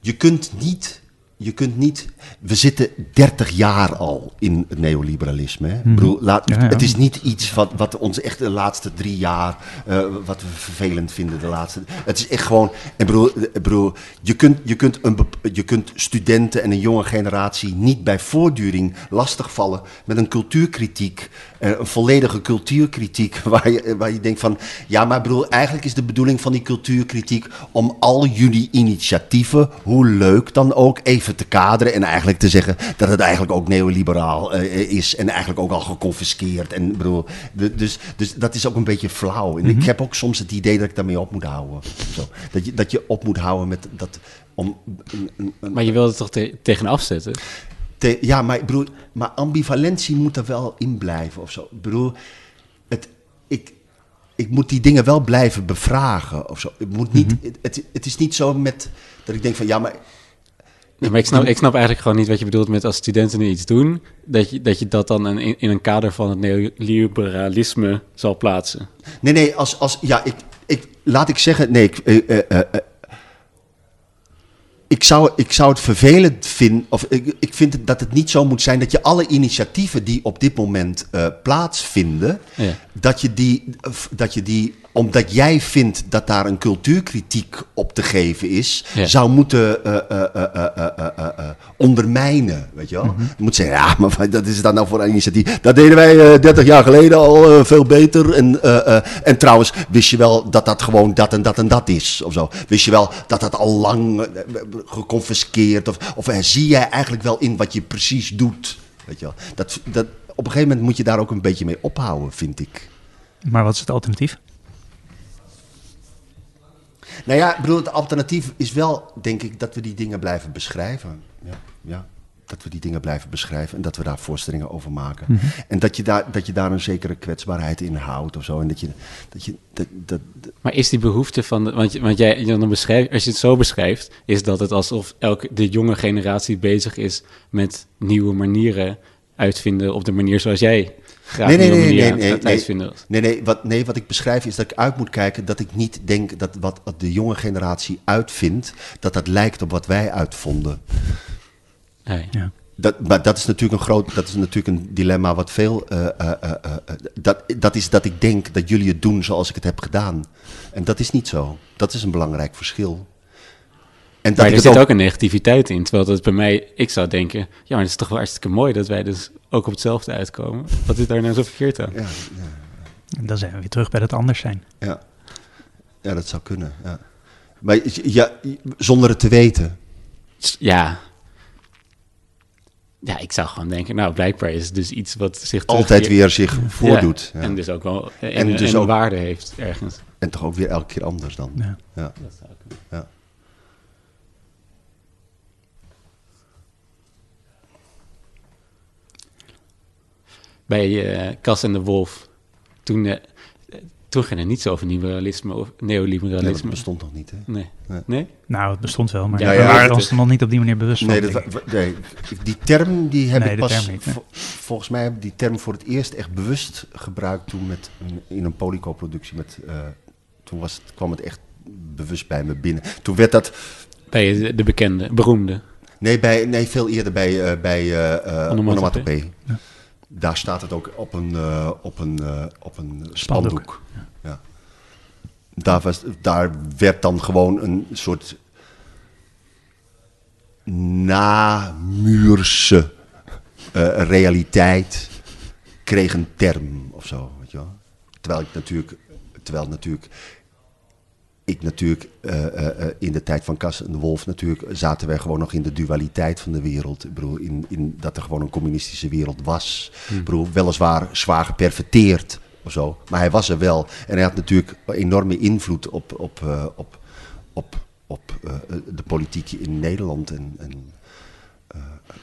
Je kunt niet. Je kunt niet. We zitten 30 jaar al in het neoliberalisme. Hè? Ik bedoel, laat, Ja, ja. Het is niet iets wat, wat ons echt de laatste drie jaar. eh, wat we vervelend vinden. De laatste, het is echt gewoon. Ik bedoel, ik bedoel je, kunt, je, kunt een, je kunt studenten en een jonge generatie niet bij voortduring lastigvallen met een cultuurkritiek. Eh, een volledige cultuurkritiek. Waar je, waar je denkt van. Ja, maar bedoel, eigenlijk is de bedoeling van die cultuurkritiek. om al jullie initiatieven, hoe leuk dan ook, even te kaderen. En eigenlijk te zeggen dat het eigenlijk ook neoliberaal eh, is. En eigenlijk ook al geconfiskeerd. En bedoel, de- dus, dus dat is ook een beetje flauw. En ik heb ook soms het idee dat ik daarmee op moet houden. Zo. Dat, je, dat je op moet houden met dat. Om, een, een, Maar je wil het toch te- tegenaf zetten? Te- ja, maar ik bedoel, maar ambivalentie moet er wel in blijven of zo. Ik bedoel, het, ik, ik moet die dingen wel blijven bevragen of zo. Het, moet niet, het, het, het is niet zo met dat ik denk van ja, maar Ja, maar ik snap, ik snap eigenlijk gewoon niet wat je bedoelt met als studenten nu iets doen, dat je dat, je dat dan in, in een kader van het neoliberalisme zal plaatsen. Nee, nee, als, als, ja, ik, ik, laat ik zeggen, nee, ik, eh, ik, zou, ik zou het vervelend vinden, of ik, ik vind dat het niet zo moet zijn dat je alle initiatieven die op dit moment eh, plaatsvinden, Ja dat je die, dat je die omdat jij vindt dat daar een cultuurkritiek op te geven is, zou moeten eh, eh, eh, ondermijnen. Weet je wel? Mhm. Moet zeggen, ja, maar dat is dan nou voor een initiatief? Dat deden wij 30 jaar geleden al veel beter. En, en trouwens, wist je wel dat dat gewoon dat en dat en dat is? Of zo? Wist je wel dat dat al lang geconfiskeerd? Of, of zie jij eigenlijk wel in wat je precies doet? Weet je wel? Dat, dat, op een gegeven moment moet je daar ook een beetje mee ophouden, vind ik. Maar wat is het alternatief? Nou ja, ik bedoel, het alternatief is wel, denk ik, dat we die dingen blijven beschrijven. Ja, ja. Dat we die dingen blijven beschrijven en dat we daar voorstellingen over maken. Mhm. En dat je, daar, dat je daar een zekere kwetsbaarheid in houdt of zo. En dat je, dat je, dat, dat, dat- Maar is die behoefte van, de, want, want jij, je dan beschrijft, als je het zo beschrijft, is dat het alsof elke, de jonge generatie bezig is met nieuwe manieren uitvinden op de manier zoals jij graag Nee, nee, nee, nee, nee, nee. uitvinden. Nee, nee wat, nee, wat ik beschrijf is dat ik uit moet kijken dat ik niet denk dat wat de jonge generatie uitvindt, dat dat lijkt op wat wij uitvonden. Nee. Ja. Dat, maar dat is natuurlijk een groot, dat is natuurlijk een dilemma wat veel. eh, eh, eh, eh, dat, dat is dat ik denk dat jullie het doen zoals ik het heb gedaan. En dat is niet zo. Dat is een belangrijk verschil. En dat Maar ik er zit ook een negativiteit in. Terwijl dat bij mij, ik zou denken, ja, maar het is toch wel hartstikke mooi dat wij dus ook op hetzelfde uitkomen. Wat is daar nou zo verkeerd aan? Ja, ja, En dan zijn we weer terug bij het anders zijn. ja. ja, dat zou kunnen. Ja. Maar ja, zonder het te weten. Ja. Ja, ik zou gewoon denken, nou, blijkbaar is het dus iets wat zich Altijd terugkeert. weer zich voordoet. Ja, Ja. En dus ook wel en, En dus ook- waarde heeft ergens. En toch ook weer elke keer anders dan. Ja. Ja. Dat zou kunnen. Ja. Bij eh Cas en de Wolf, toen, eh, toen ging het niet zo over liberalisme of Nee, neoliberalisme. dat bestond nog niet. Hè? Nee. Nee. Nee? Nou, het bestond wel, maar Ja, we ja, waren het ons is- er nog niet op die manier bewust van. Nee, dat, nee, die term die heb Nee, ik pas... term niet, vo- volgens mij heb ik die term voor het eerst echt bewust gebruikt toen met een, in een Polyco-productie. Met, eh, toen was het, kwam het echt bewust bij me binnen. Toen werd dat... Bij de, de bekende, beroemde. Nee, bij, nee veel eerder bij, eh bij eh eh, Onomatopee. onomatopee. Daar staat het ook op een, eh, op een, eh, op een spandoek. Ja. Daar, was, daar werd dan gewoon een soort namuurse eh, realiteit kreeg een term of zo, weet je wel. Terwijl ik natuurlijk, terwijl natuurlijk ik natuurlijk eh, eh, eh, in de tijd van Kas en de Wolf natuurlijk zaten wij gewoon nog in de dualiteit van de wereld. Ik bedoel, in, in dat er gewoon een communistische wereld was. Ik bedoel, weliswaar zwaar geperverteerd of zo, maar hij was er wel. En hij had natuurlijk enorme invloed op, op, op, op, op de politiek in Nederland en, en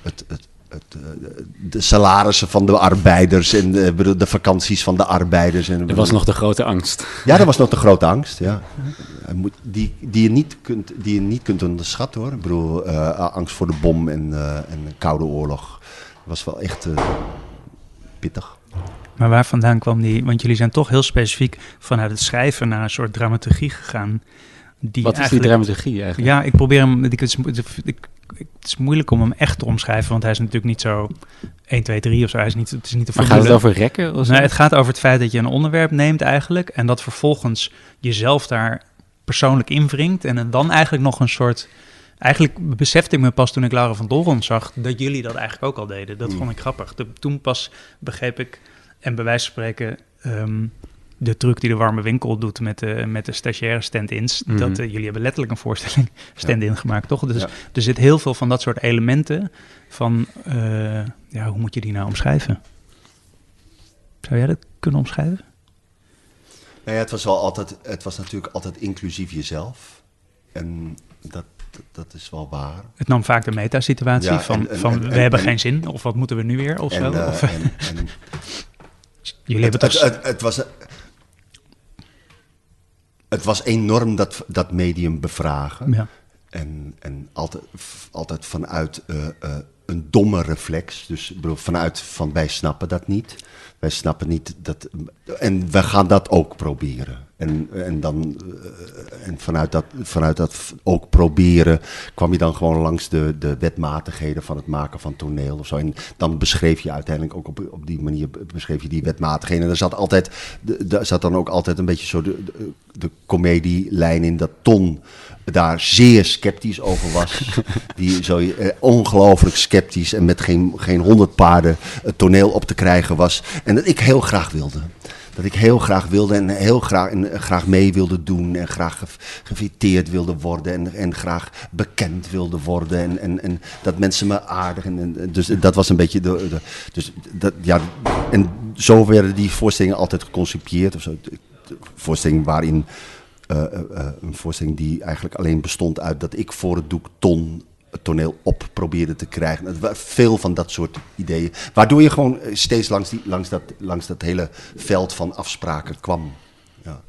het, het, de salarissen van de arbeiders en eh, bedoel, de vakanties van de arbeiders. En, Dat was nog de grote angst. ja, dat was nog de grote angst, ja. Die, die, je niet kunt, die je niet kunt onderschatten hoor. Ik bedoel, eh, angst voor de bom en, eh, en een koude oorlog. Dat was wel echt eh, pittig. Maar waar vandaan kwam die? Want jullie zijn toch heel specifiek vanuit het schrijven naar een soort dramaturgie gegaan. Die Wat is die eigenlijk- dramaturgie eigenlijk? Ja, ik probeer hem. Ik, het, is, ik, het is moeilijk om hem echt te omschrijven, want hij is natuurlijk niet zo 1, 2, 3 of zo. Hij is niet, het is niet de maar gaat het over rekken? Of? Nee, het gaat over het feit dat je een onderwerp neemt eigenlijk en dat vervolgens jezelf daar persoonlijk invringt en dan eigenlijk nog een soort... Eigenlijk besefte ik me pas toen ik Laura van Doron zag dat jullie dat eigenlijk ook al deden. Dat Mm. vond ik grappig. De- toen pas begreep ik, en bij wijze van spreken, ehm, de truc die de warme winkel doet met de, met de stagiaire stand-ins. Mhm. Dat, eh, jullie hebben letterlijk een voorstelling stand-in gemaakt, toch? Dus Ja. er zit heel veel van dat soort elementen van, eh, ja, hoe moet je die nou omschrijven? Zou jij dat kunnen omschrijven? Nou ja, het was wel altijd, het was natuurlijk altijd inclusief jezelf. En dat, dat is wel waar. Het nam vaak de metasituatie Ja, van, en- en- van en- we en- hebben en- geen zin, of wat moeten we nu weer, of zo. Eh, Of, jullie hebben het, toch... het, het, het was, het was enorm dat, dat medium bevragen. ja. En, en altijd, altijd vanuit eh, eh, een domme reflex. Dus ik bedoel, vanuit van wij snappen dat niet. Wij snappen niet dat. En we gaan dat ook proberen. En, en, dan, eh, en vanuit, dat, vanuit dat ook proberen kwam je dan gewoon langs de, de wetmatigheden van het maken van toneel of zo. En dan beschreef je uiteindelijk ook op, op die manier beschreef je die wetmatigheden. En er zat, altijd, er zat dan ook altijd een beetje zo de, de, de comedielijn in dat Ton daar zeer sceptisch over was. die zo eh, ongelooflijk sceptisch en met geen, geen honderd paarden het toneel op te krijgen was. En dat ik heel graag wilde. Dat ik heel graag wilde en heel graag, en, graag mee wilde doen. En graag geviteerd wilde worden. En, en graag bekend wilde worden. En, en, en dat mensen me aardig. En, dus dat was een beetje de. dus dat, ja, en zo werden die voorstellingen altijd geconcipieerd. Of zo. Voorstelling waarin uh, uh, een voorstelling die eigenlijk alleen bestond uit dat ik voor het doek ton het toneel op probeerde te krijgen. Veel van dat soort ideeën. Waardoor je gewoon steeds langs, die, langs, dat, langs dat hele veld van afspraken kwam. Ja.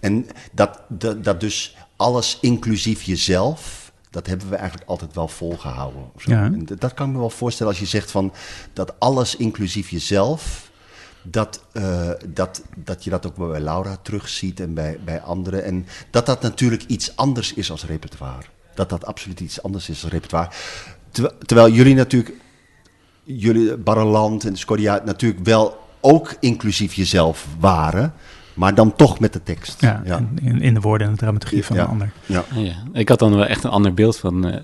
En dat, dat, dat dus alles inclusief jezelf, dat hebben we eigenlijk altijd wel volgehouden. Ja. En dat kan ik me wel voorstellen als je zegt van dat alles inclusief jezelf dat, uh, dat, dat je dat ook bij Laura terugziet en bij, bij anderen. En dat dat natuurlijk iets anders is als repertoire. Dat dat absoluut iets anders is als repertoire. Terwijl, terwijl jullie natuurlijk, jullie Barreland en Scoria natuurlijk wel ook inclusief jezelf waren. Maar dan toch met de tekst. Ja, In, in, de woorden en de dramaturgie van ja. de ander. Ja. ja. Ik had dan wel echt een ander beeld van, uh,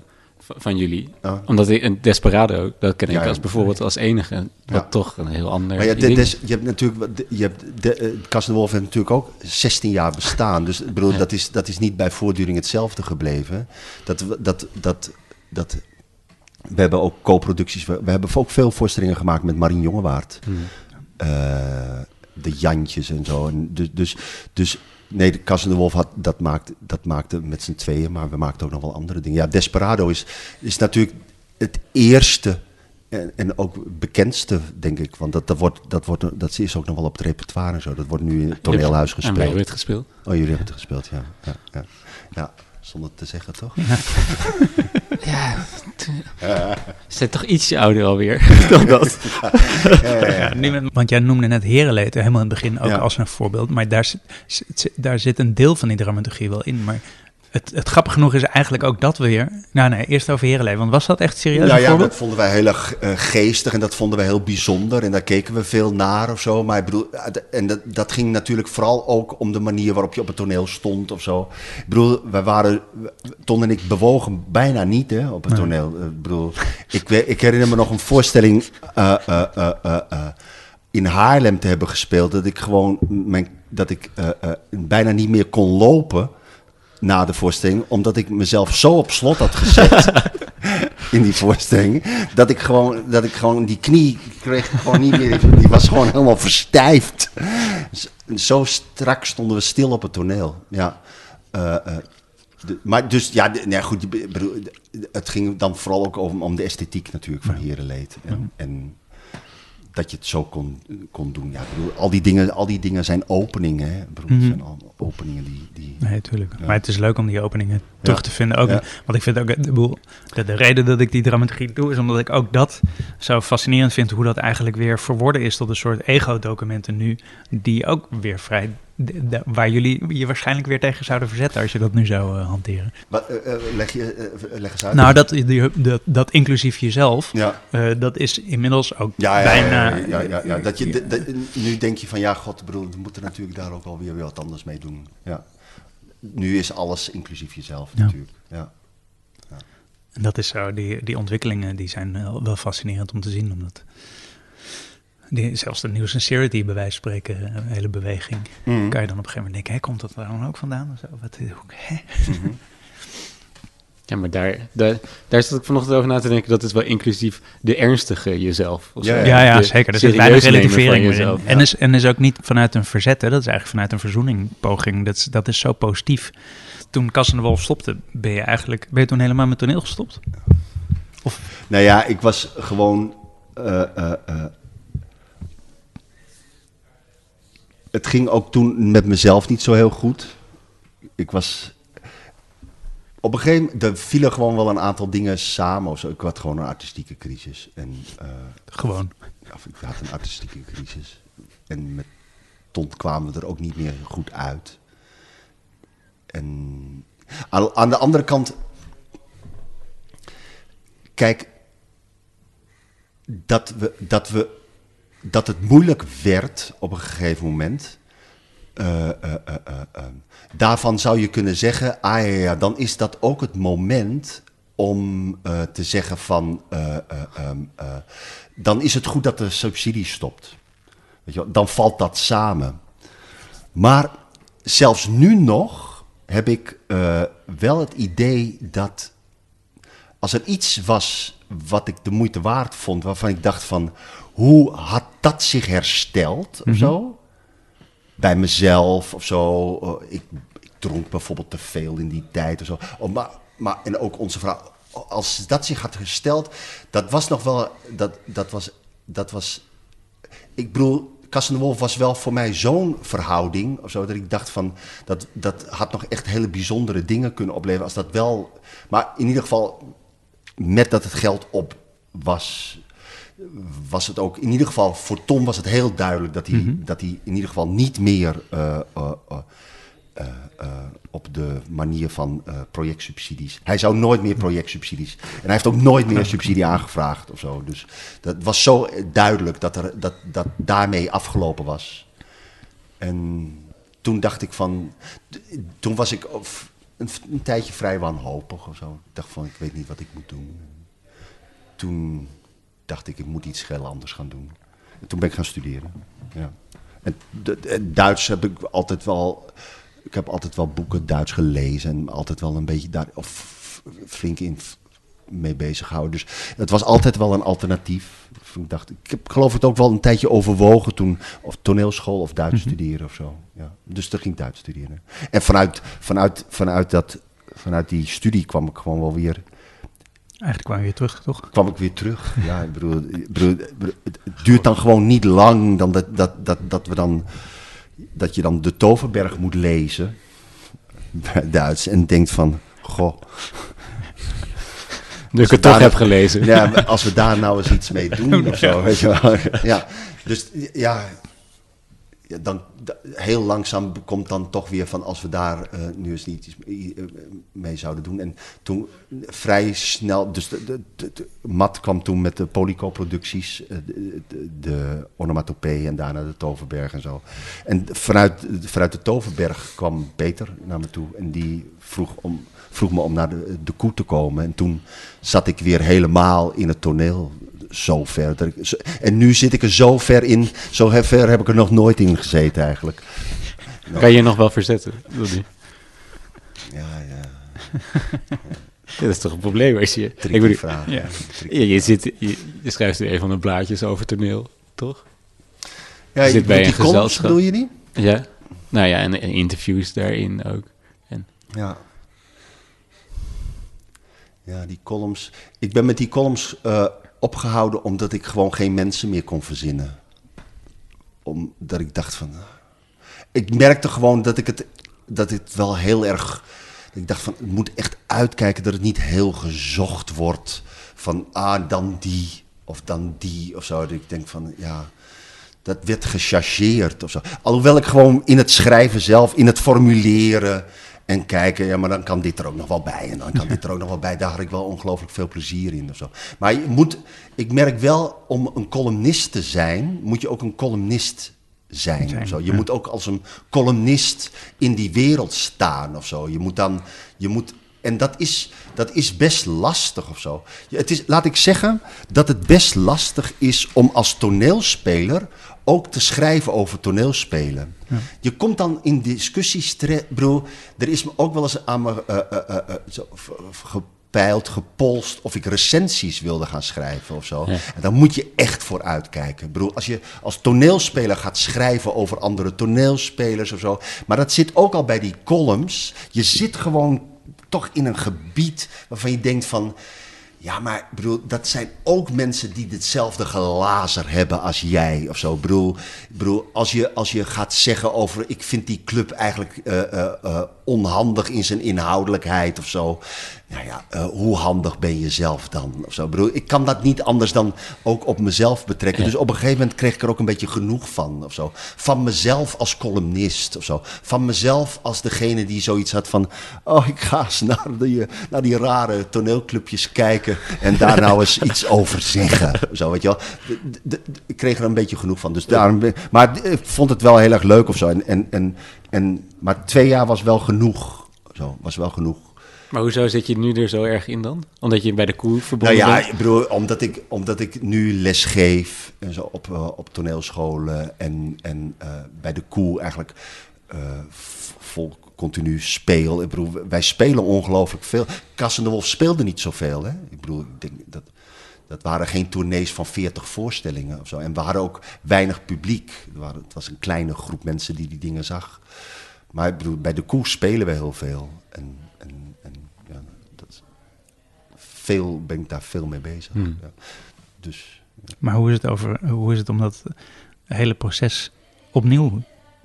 van jullie. Oh. Omdat ik, een Desperado, dat ken ik ja, als bijvoorbeeld als enige, wat toch een heel ander maar ja, de, des, je hebt natuurlijk, je hebt de, uh, Kas de Wolf heeft natuurlijk ook 16 jaar bestaan. Dus ik bedoel, dat, is, dat is niet bij voortduring hetzelfde gebleven. Dat, dat, dat, dat, we hebben ook co-producties, we, we, hebben ook veel voorstellingen gemaakt met Marien Jongewaard. Hmm. Uh, de Jantjes en zo. En dus, dus, dus Nee, de Kas en de Wolf had, dat, maakte, dat maakte met z'n tweeën, maar we maakten ook nog wel andere dingen. Ja, Desperado is, is natuurlijk het eerste en, en ook bekendste, denk ik. Want dat, dat, wordt, dat, wordt, dat is ook nog wel op het repertoire en zo. Dat wordt nu in het toneelhuis gespeeld. En wij hebben het gespeeld. Oh, jullie hebben het gespeeld, ja. ja, ja. ja zonder te zeggen, toch? Ja, ja ze zijn toch ietsje ouder alweer dan dat. Ja, ja, want jij noemde net Herenleed helemaal in het begin ook als een voorbeeld. Maar daar zit, daar zit een deel van die dramaturgie wel in. Maar het, het grappige genoeg is eigenlijk ook dat weer. Nou, nee, eerst over Herenleven. Want was dat echt serieus? Nou ja, dat vonden wij heel erg uh, geestig en dat vonden wij heel bijzonder. En daar keken we veel naar of zo. Maar ik bedoel, en dat, dat ging natuurlijk vooral ook om de manier waarop je op het toneel stond of zo. Ik bedoel, wij waren, Ton en ik bewogen bijna niet hè, op het toneel. Ik bedoel, ik, ik herinner me nog een voorstelling uh, uh, in Haarlem te hebben gespeeld. Dat ik gewoon, mijn, dat ik bijna niet meer kon lopen na de voorstelling, omdat ik mezelf zo op slot had gezet in die voorstelling, dat ik gewoon, dat ik gewoon die knie kreeg gewoon niet meer, die was gewoon helemaal verstijfd. Zo strak stonden we stil op het toneel. Ja. Uh, uh, de, maar dus, ja, nee, goed, het ging dan vooral ook om, om de esthetiek natuurlijk van Herenleed. En, en dat je het zo kon, kon doen. Ja, bedoel, al, die dingen, al die dingen zijn openingen. Hè? Bedoel, mm -hmm. zijn al openingen die... die nee, tuurlijk. Ja. Maar het is leuk om die openingen terug ja. te vinden. Ook, ja. Want ik vind ook... De, boel, de, de, reden dat ik die dramaturgie doe... is omdat ik ook dat zo fascinerend vind... hoe dat eigenlijk weer verworden is tot een soort ego-documenten nu... die ook weer vrij de, de, waar jullie je waarschijnlijk weer tegen zouden verzetten als je dat nu zou uh, hanteren. Wat, uh, leg, je, uh, leg eens uit. Nou, dat, die, dat, dat inclusief jezelf, ja. dat is inmiddels ook ja, ja, bijna... Ja, ja, ja, Dat je, nu denk je van, ja, god, bedoel, we moeten natuurlijk daar ook alweer weer wat anders mee doen. Ja. Nu is alles inclusief jezelf natuurlijk. Ja. En dat is zo, die, die ontwikkelingen die zijn wel fascinerend om te zien, omdat... Die, zelfs de New Sincerity, bij wijze van spreken, een hele beweging. Mm. Kan je dan op een gegeven moment denken, hé, komt dat daar dan ook vandaan? Of zo? Wat, hè? Mm -hmm. Ja, maar daar, daar, daar zat ik vanochtend over na te denken. Dat is wel inclusief de ernstige jezelf. Ja, ja, ja, ja zeker. Er zit weinig relativering jezelf. En, is, en is ook niet vanuit een verzet. Hè? Dat is eigenlijk vanuit een verzoeningpoging. Dat is, dat is zo positief. Toen Cas en de Wolf stopte, ben je eigenlijk... Ben je toen helemaal met toneel gestopt? Of? Nou ja, ik was gewoon... Uh, uh, uh, het ging ook toen met mezelf niet zo heel goed. Ik was. op een gegeven moment, er vielen gewoon wel een aantal dingen samen. Of zo. Ik had gewoon een artistieke crisis. En, eh, Gewoon. of ik had een artistieke crisis. En met Ton kwamen we er ook niet meer goed uit. En aan, aan de andere kant, kijk, dat, we, dat, we, dat het moeilijk werd op een gegeven moment. eh, eh, eh, daarvan zou je kunnen zeggen, ah ja, dan is dat ook het moment om te zeggen van, eh, eh, ehm, eh, dan is het goed dat de subsidie stopt. Weet je wel, dan valt dat samen. Maar zelfs nu nog heb ik wel het idee dat als er iets was wat ik de moeite waard vond, waarvan ik dacht van, hoe had dat zich hersteld of zo? Bij mezelf of zo. Eh, ik, ik dronk bijvoorbeeld te veel in die tijd of zo. Oh, maar, maar, en ook onze vrouw, als dat zich had hersteld, dat was nog wel, dat, dat was, dat was, ik bedoel, Cas en de Wolf was wel voor mij zo'n verhouding, of zo, dat ik dacht van, dat, dat had nog echt hele bijzondere dingen kunnen opleveren als dat wel, maar in ieder geval, met dat het geld op was, was het ook, in ieder geval voor Tom was het heel duidelijk dat hij, dat hij in ieder geval niet meer eh, eh, eh, op de manier van projectsubsidies. Hij zou nooit meer projectsubsidies. En hij heeft ook nooit meer subsidie aangevraagd of zo. Dus dat was zo duidelijk dat er, dat, dat daarmee afgelopen was. En toen dacht ik van. Toen was ik of- een, tijdje vrij wanhopig of zo. Ik dacht van, ik weet niet wat ik moet doen. Toen dacht ik, ik moet iets heel anders gaan doen. En toen ben ik gaan studeren. Ja. En d- Duits heb ik altijd wel. Ik heb altijd wel boeken Duits gelezen en altijd wel een beetje daar of flink in mee bezig gehouden. Dus het was altijd wel een alternatief. Ik dacht, ik heb geloof ik ook wel een tijdje overwogen toen of toneelschool of Duits studeren of zo. Ja. Dus toen ging ik Duits studeren. En vanuit, vanuit, vanuit, dat, vanuit die studie kwam ik gewoon wel weer Eigenlijk kwam je weer terug, toch? kwam ik weer terug. Ja, ik bedoel, ik bedoel, het het duurt dan gewoon niet lang dan dat, dat, dat, dat, we dan, dat je dan de Toverberg moet lezen, Duits, en denkt van, goh, Nu ik het Daar- toch heb gelezen. ja, als we daar nou eens iets mee doen of zo, weet je wel. Ja, dus ja, ja, dan da- heel langzaam komt dan toch weer van als we daar eh, nu eens niet iets mee, eh, mee zouden doen. En toen vrij snel, dus de, de, de, de- Matt kwam toen met de Polyco-producties, eh, de, de, de Onomatopee en daarna de Toverberg en zo. En vanuit, vanuit de Toverberg kwam Peter naar me toe en die vroeg, om, vroeg me om naar de, de koe te komen. En toen zat ik weer helemaal in het toneel zo ver. dat ik- zo- en nu zit ik er zo ver in. Zo ver heb ik er nog nooit in gezeten eigenlijk. Kan je je nog wel verzetten? Rudy? Ja, ja. Dat is toch een probleem als je... Ik bedoel, vraag. ja. Je, zit, je, je schrijft weer een van de blaadjes over toneel, toch? Ja, je zit bij een gezelschap. bedoel je niet? Ja. Nou ja, en, en interviews daarin ook. En, Ja. Ja, die columns. Ik ben met die columns eh, opgehouden omdat ik gewoon geen mensen meer kon verzinnen. Omdat ik dacht van. Ik merkte gewoon dat ik het, dat het wel heel erg. Ik dacht van, het moet echt uitkijken dat het niet heel gezocht wordt. Van, ah, dan die of dan die of zo. Dat ik denk van, ja, dat werd gechargeerd of zo. Alhoewel ik gewoon in het schrijven zelf, in het formuleren en kijken, ja, maar dan kan dit er ook nog wel bij en dan kan dit er ook nog wel bij. Daar had ik wel ongelooflijk veel plezier in of zo. Maar je moet, ik merk wel, om een columnist te zijn, moet je ook een columnist zijn. Zijn, of zo. Je ja. moet ook als een columnist in die wereld staan of zo. Je moet dan, je moet, en dat is, dat is best lastig of zo. Het is, laat ik zeggen dat het best lastig is om als toneelspeler ook te schrijven over toneelspelen. Je komt dan in discussies terecht. Bedoel, er is me ook wel eens aan me eh, zo, gepeild, gepolst of ik recensies wilde gaan schrijven of zo. Ja. En daar moet je echt voor uitkijken. Bedoel, als je als toneelspeler gaat schrijven over andere toneelspelers of zo. Maar dat zit ook al bij die columns. Je zit gewoon toch in een gebied waarvan je denkt van. Ja, maar bedoel, dat zijn ook mensen die hetzelfde glazer hebben als jij of zo. Ik bedoel als, je, als je gaat zeggen over, ik vind die club eigenlijk eh, eh, eh, onhandig in zijn inhoudelijkheid of zo. Nou ja, eh, hoe handig ben je zelf dan? Of zo. Ik, bedoel, ik kan dat niet anders dan ook op mezelf betrekken. Dus op een gegeven moment kreeg ik er ook een beetje genoeg van. Of zo. Van mezelf als columnist of zo. Van mezelf als degene die zoiets had van... Oh, ik ga eens naar die, naar die rare toneelclubjes kijken... en daar nou eens iets over zeggen. Zo, weet je wel. De- de- de- ik kreeg er een beetje genoeg van. Dus daarom, maar ik vond het wel heel erg leuk of zo. En, en, en, en, maar twee jaar was wel genoeg. Zo, was wel genoeg. Maar hoezo zit je nu er zo erg in dan? Omdat je bij de koe Nou verbonden ja, bent? ik bedoel, omdat ik, omdat ik nu les geef en zo op, eh, op toneelscholen en, en eh, bij de koe eigenlijk eh, vol continu speel. Ik bedoel, wij spelen ongelooflijk veel. Cas en de Wolf speelde niet zoveel. Hè? Ik bedoel, ik denk dat, dat waren geen tournees van 40 voorstellingen of zo. En we hadden ook weinig publiek. Het was een kleine groep mensen die die dingen zag. Maar ik bedoel, bij de koe spelen we heel veel. En ja, dat, veel ben ik daar veel mee bezig. Hmm. Ja. Dus Maar hoe is het, over, hoe is het om dat hele proces opnieuw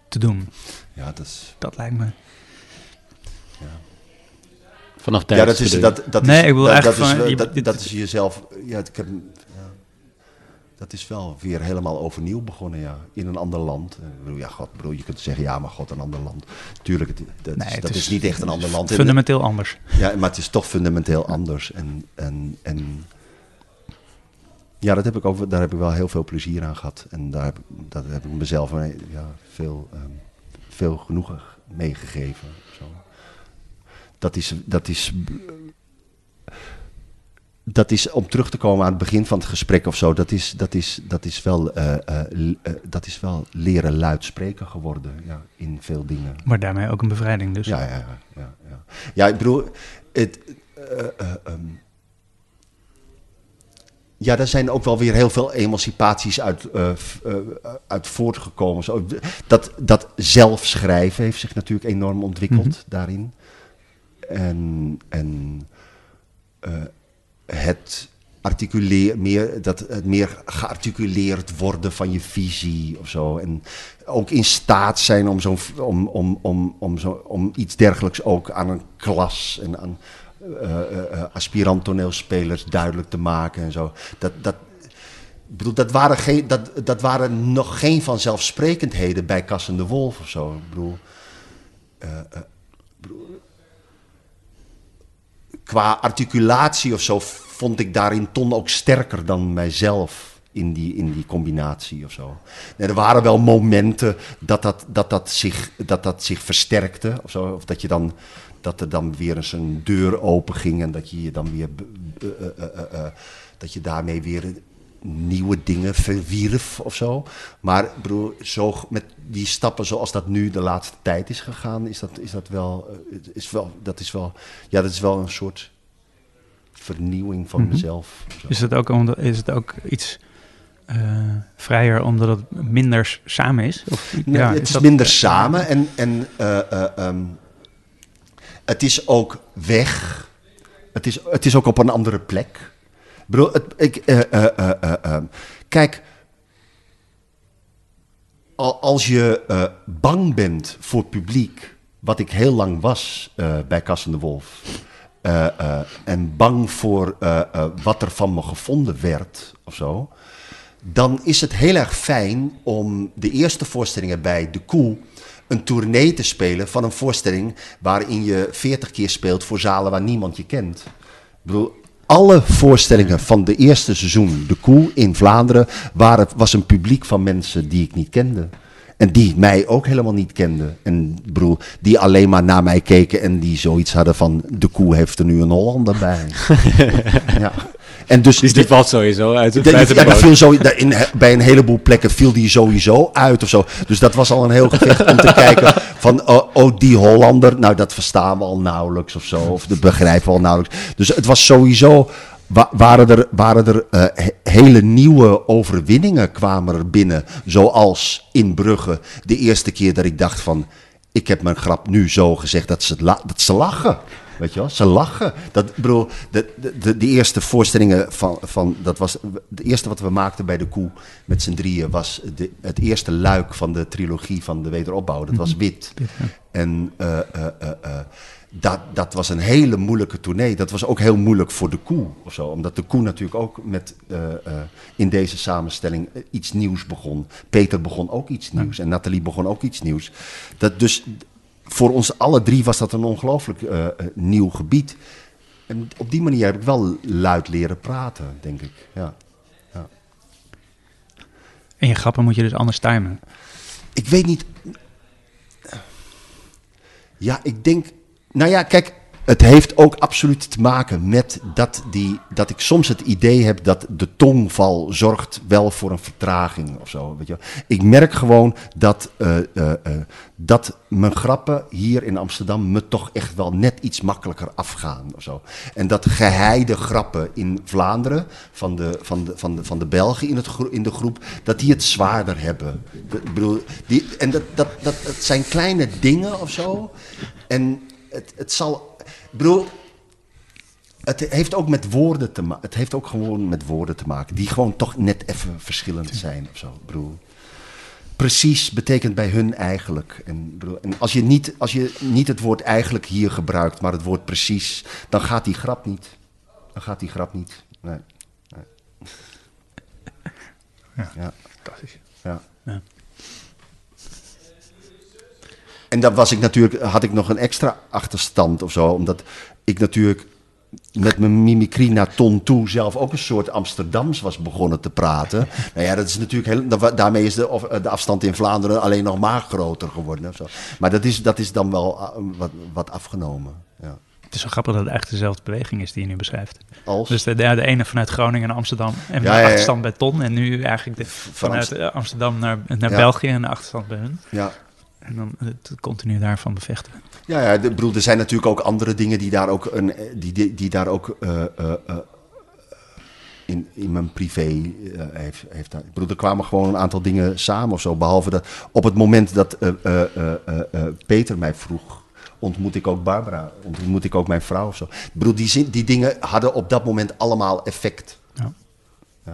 te doen? ja, dat is. Dat lijkt me. Vanaf thuis Ja, dat is, dat, dat Nee, is, ik bedoel dat, eigenlijk dat is, van, eh, je- dat, dit- dat is jezelf. Ja, ik heb, ja, dat is wel weer helemaal overnieuw begonnen, ja. In een ander land. Eh, bedoel, ja, God, bedoel, je kunt zeggen, ja, maar God, een ander land. Tuurlijk, het, dat, Nee, is, het dat is, is niet echt een ander land. En- Fundamenteel anders. Ja, maar het is toch fundamenteel anders. En, en, en ja, dat heb ik ook, daar heb ik wel heel veel plezier aan gehad. En daar heb, ik- dat heb ik mezelf ja, veel, ehm, veel genoegen meegegeven. Dat is, dat is, dat is, om terug te komen aan het begin van het gesprek of zo, dat is, dat is, dat is, wel, eh, eh, eh, dat is wel leren luid spreken geworden ja, in veel dingen. Maar daarmee ook een bevrijding dus. Ja, ja, ja. Ja, ja. ja ik bedoel, het, eh, eh, ehm, ja, daar zijn ook wel weer heel veel emancipaties uit, uit voortgekomen. Zo, dat, dat zelfschrijven heeft zich natuurlijk enorm ontwikkeld Mhm. daarin. En, en het articuleer, meer, dat het meer gearticuleerd worden van je visie of zo. En ook in staat zijn om, zo'n, om, om, om, om, zo, om iets dergelijks ook aan een klas en aan eh, eh, eh, aspirant toneelspelers duidelijk te maken en zo. Dat, dat, bedoel, dat, waren geen, dat, dat waren nog geen vanzelfsprekendheden bij Cas en de Wolf of zo. Ik bedoel, eh, ik bedoel, qua articulatie of zo vond ik daarin Ton ook sterker dan mijzelf in die, in die combinatie of zo. Er waren wel momenten dat dat, dat, dat, zich, dat dat zich versterkte of zo. Of dat je dan dat er dan weer eens een deur open ging en dat je je dan weer eh, eh, eh, dat je daarmee weer nieuwe dingen verwierf of zo. Maar bedoel, zo met die stappen zoals dat nu de laatste tijd is gegaan, is dat, is dat wel, eh, is wel, dat is wel, ja, dat is wel een soort vernieuwing van Mhm. mezelf. Zo. Is het ook, omdat, is het ook iets eh, vrijer omdat het minder samen is? Of, Nee, ja, het is dat- minder samen en, en eh, ehm, het is ook weg. Het is, het is ook op een andere plek. Bedoel, ik, ehm, kijk, al- als je bang bent voor publiek, wat ik heel lang was bij Cas en de Wolf, en bang voor wat er van me gevonden werd of zo, dan is het heel erg fijn om de eerste voorstellingen bij De Koe een tournee te spelen van een voorstelling waarin je 40 keer speelt voor zalen waar niemand je kent. Ik bedoel, alle voorstellingen van de eerste seizoen, De Koe in Vlaanderen, waren, was een publiek van mensen die ik niet kende. En die mij ook helemaal niet kenden. En bedoel, die alleen maar naar mij keken en die zoiets hadden van... De koe heeft er nu een Hollander bij. ja. En dus, Dus die valt sowieso uit het ja, viel zo, daar in, bij een heleboel plekken viel die sowieso uit of zo. Dus dat was al een heel gevecht om te kijken van, oh, oh, die Hollander, nou dat verstaan we al nauwelijks of zo. Of dat begrijpen we al nauwelijks. Dus het was sowieso, wa- waren er, waren er eh, he- hele nieuwe overwinningen kwamen er binnen. Zoals in Brugge, de eerste keer dat ik dacht van, ik heb mijn grap nu zo gezegd dat ze, dat ze lachen. Weet je wel? Ze lachen. Dat, bedoel, de, de, de, de eerste voorstellingen van, van. Dat was. Het eerste wat we maakten bij de Koe met z'n drieën. was de, het eerste luik van de trilogie van de wederopbouw. Dat was wit. En. eh, eh, eh, dat, dat was een hele moeilijke tournee. Dat was ook heel moeilijk voor de koe of zo. Omdat de koe natuurlijk ook met, in deze samenstelling iets nieuws begon. Peter begon ook iets nieuws. En Nathalie begon ook iets nieuws. Dat dus voor ons alle drie was dat een ongelooflijk eh, eh, nieuw gebied. En op die manier heb ik wel luid leren praten, denk ik. Ja. En je grappen moet je dus anders timen. Ik weet niet. Ja, ik denk. Nou ja, kijk. Het heeft ook absoluut te maken met dat, die, dat ik soms het idee heb dat de tongval zorgt wel voor een vertraging of zo. Weet je. Ik merk gewoon dat, eh, eh, eh, dat mijn grappen hier in Amsterdam me toch echt wel net iets makkelijker afgaan of zo. En dat geheide grappen in Vlaanderen van de, van de, van de, van de Belgen in, het, in de groep, dat die het zwaarder hebben. De- bedoel, die, en dat, dat, dat, het zijn kleine dingen of zo. En het, het zal. Bedoel, het heeft ook met woorden te maken. Het heeft ook gewoon met woorden te maken. Die gewoon toch net even verschillend zijn of zo. Bedoel, precies betekent bij hun eigenlijk. En, bedoel, en als, je niet, als je niet het woord eigenlijk hier gebruikt, maar het woord precies, dan gaat die grap niet. Dan gaat die grap niet. Nee. nee. Ja. Ja. Fantastisch. Ja. Ja. En dan was ik natuurlijk, had ik nog een extra achterstand of zo, omdat ik natuurlijk met mijn mimicry naar ton toe zelf ook een soort Amsterdams was begonnen te praten. nou ja, dat is natuurlijk heel, da- daarmee is de, de afstand in Vlaanderen alleen nog maar groter geworden. Of zo. Maar dat is, dat is dan wel ah, wat, wat afgenomen. Ja. Het is zo grappig dat het eigenlijk dezelfde beweging is die je nu beschrijft. Als, Dus de, de, de ene vanuit Groningen naar Amsterdam en Ja, de ja, ja. achterstand bij Ton. En nu eigenlijk de, vanuit eh, Amsterdam naar, naar. België en de achterstand bij hun. ja. En dan het continu daarvan bevechten. Ja, ja de, bedoel, er zijn natuurlijk ook andere dingen die daar ook, een, die, die, die daar ook eh, eh, eh, in, in mijn privé heeft, heeft. daar- Ik bedoel, er kwamen gewoon een aantal dingen samen of zo. Behalve dat op het moment dat Peter mij vroeg, ontmoet ik ook Barbara, ontmoet ik ook mijn vrouw of zo. Ik bedoel, die, zin, die dingen hadden op dat moment allemaal effect. Ja. Ik,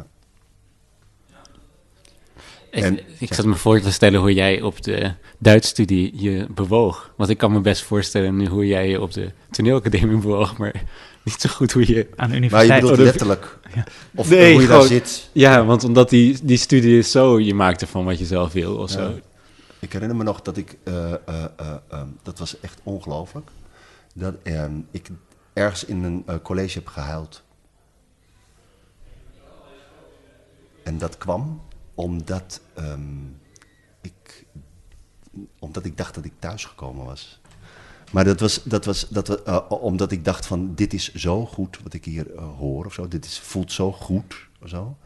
En- ik zat me voor te stellen hoe jij op de Duitsstudie je bewoog. Want ik kan me best voorstellen nu hoe jij je op de toneelacademie bewoog, maar niet zo goed hoe je... Aan de Maar je universiteit. bedoelt letterlijk. Ja. Of Nee, hoe je daar zit. Ja, want omdat die, die studie is zo, je maakt ervan wat je zelf wil of zo. Ik herinner me nog dat ik, eh, eh, eh, ehm, dat was echt ongelooflijk, dat ehm, ik ergens in een college heb gehuild. En dat kwam omdat, ehm, ik, omdat ik dacht dat ik thuisgekomen was. Maar dat was, dat was, dat eh, omdat ik dacht van dit is zo goed wat ik hier eh, hoor of zo. Dit is, voelt zo goed of zo.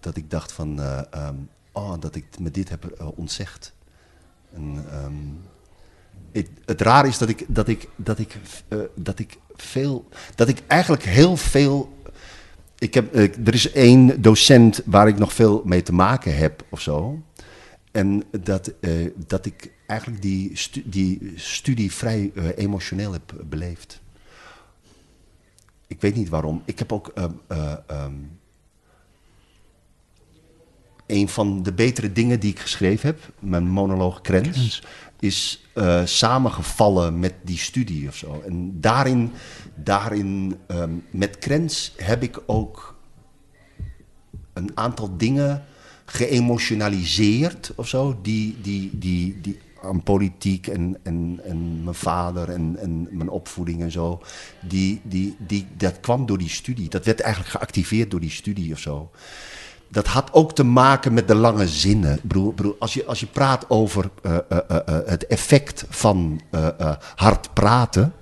Dat ik dacht van, eh, ehm, oh, dat ik me dit heb ontzegd. Ehm, het, het raar is dat ik, dat ik, dat ik, dat ik veel, dat ik eigenlijk heel veel. Ik heb, eh, er is één docent waar ik nog veel mee te maken heb of zo. En dat, eh, dat ik eigenlijk die, die studie vrij eh, emotioneel heb beleefd. Ik weet niet waarom. Ik heb ook. ehm, eh, ehm, een van de betere dingen die ik geschreven heb, mijn monoloog Krens. Is eh, samengevallen met die studie of zo. En daarin, daarin ehm, met Krens heb ik ook een aantal dingen geëmotionaliseerd of zo, die, die, die, die aan politiek en, en, en mijn vader en, en mijn opvoeding en zo, die, die, die, dat kwam door die studie. Dat werd eigenlijk geactiveerd door die studie of zo. Dat had ook te maken met de lange zinnen. Ik bedoel, als, je, als je praat over eh, eh, eh, het effect van hard praten,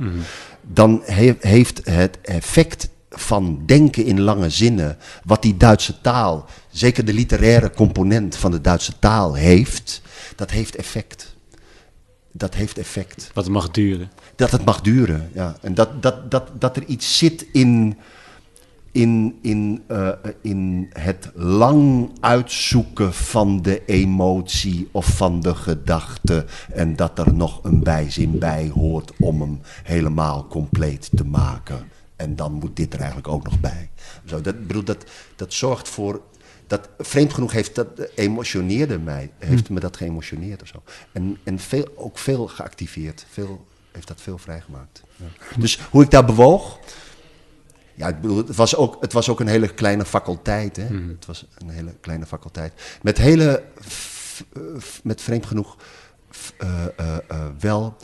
dan he- heeft het effect van denken in lange zinnen, wat die Duitse taal, zeker de literaire component van de Duitse taal heeft, dat heeft effect. Dat heeft effect Wat mag duren. dat het mag duren. Ja. En dat, dat, dat, dat er iets zit in, in, in, eh, in het lang uitzoeken van de emotie of van de gedachte. En dat er nog een bijzin bij hoort om hem helemaal compleet te maken. En dan moet dit er eigenlijk ook nog bij. Zo, dat, bedoel, dat, dat zorgt voor. Dat, vreemd genoeg heeft dat emotioneerde mij. Heeft me dat geëmotioneerd of zo. En, en veel, ook veel geactiveerd. Veel, heeft dat veel vrijgemaakt. Ja. Dus hoe ik daar bewoog. Ja, ik bedoel, het was ook, het was ook een hele kleine faculteit. Hè? Het was een hele kleine faculteit. Met hele, f- f- met vreemd genoeg, f- eh, eh, eh, wel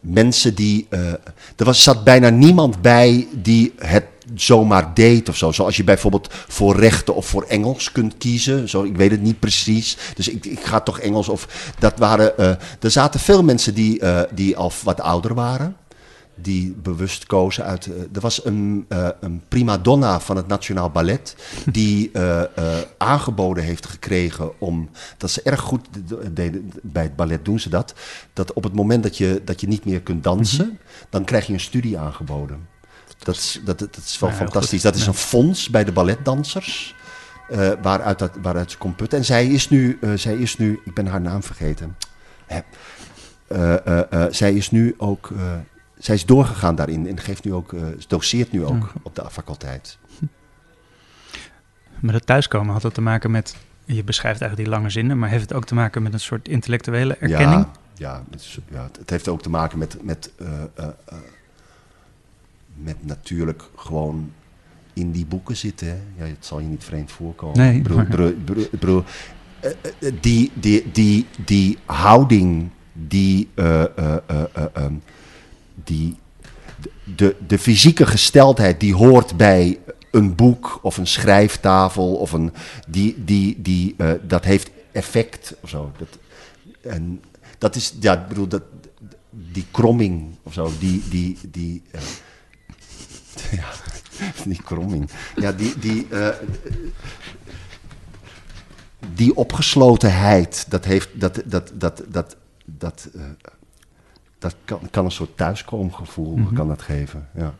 mensen die. er was, zat bijna niemand bij die het zomaar deed of zo. Zoals je bijvoorbeeld voor rechten of voor Engels kunt kiezen. Zo, ik weet het niet precies. Dus ik, ik ga toch Engels. Of dat waren. er zaten veel mensen die, die al wat ouder waren. Die bewust kozen uit. eh, er was een, eh, een prima donna van het Nationaal Ballet. Die eh, aangeboden heeft gekregen om. Dat ze erg goed deden. Bij het ballet doen ze dat. Dat op het moment dat je, dat je niet meer kunt dansen. dan krijg je een studie aangeboden. Dat is, dat, dat is wel Ja, fantastisch. goed. Dat is een fonds bij de balletdansers. waaruit, dat, waaruit ze kon putten. En zij is nu, zij is nu ik ben haar naam vergeten. Zij is nu ook, zij is doorgegaan daarin en geeft nu ook, eh, doseert nu ook op de faculteit. Met het thuiskomen had dat te maken met, je beschrijft eigenlijk die lange zinnen, maar heeft het ook te maken met een soort intellectuele erkenning? Ja, ja, het, ja, heeft ook te maken met, met, eh, eh, met natuurlijk gewoon in die boeken zitten. Hè. Ja, het zal je niet vreemd voorkomen. Nee, eh, die, die, die, die houding, die, eh, eh, eh, eh, ehm, die de, de fysieke gesteldheid die hoort bij een boek of een schrijftafel of een die, die, die, eh, dat heeft effect of zo. Dat, en dat is, ja, ik bedoel, dat, die kromming of zo, die, die, die, eh, ja, kromming, ja, die, die, eh, die opgeslotenheid, dat heeft, dat, dat, dat, dat, dat, dat kan, kan een soort thuiskoomgevoel Mhm. kan dat geven, ja.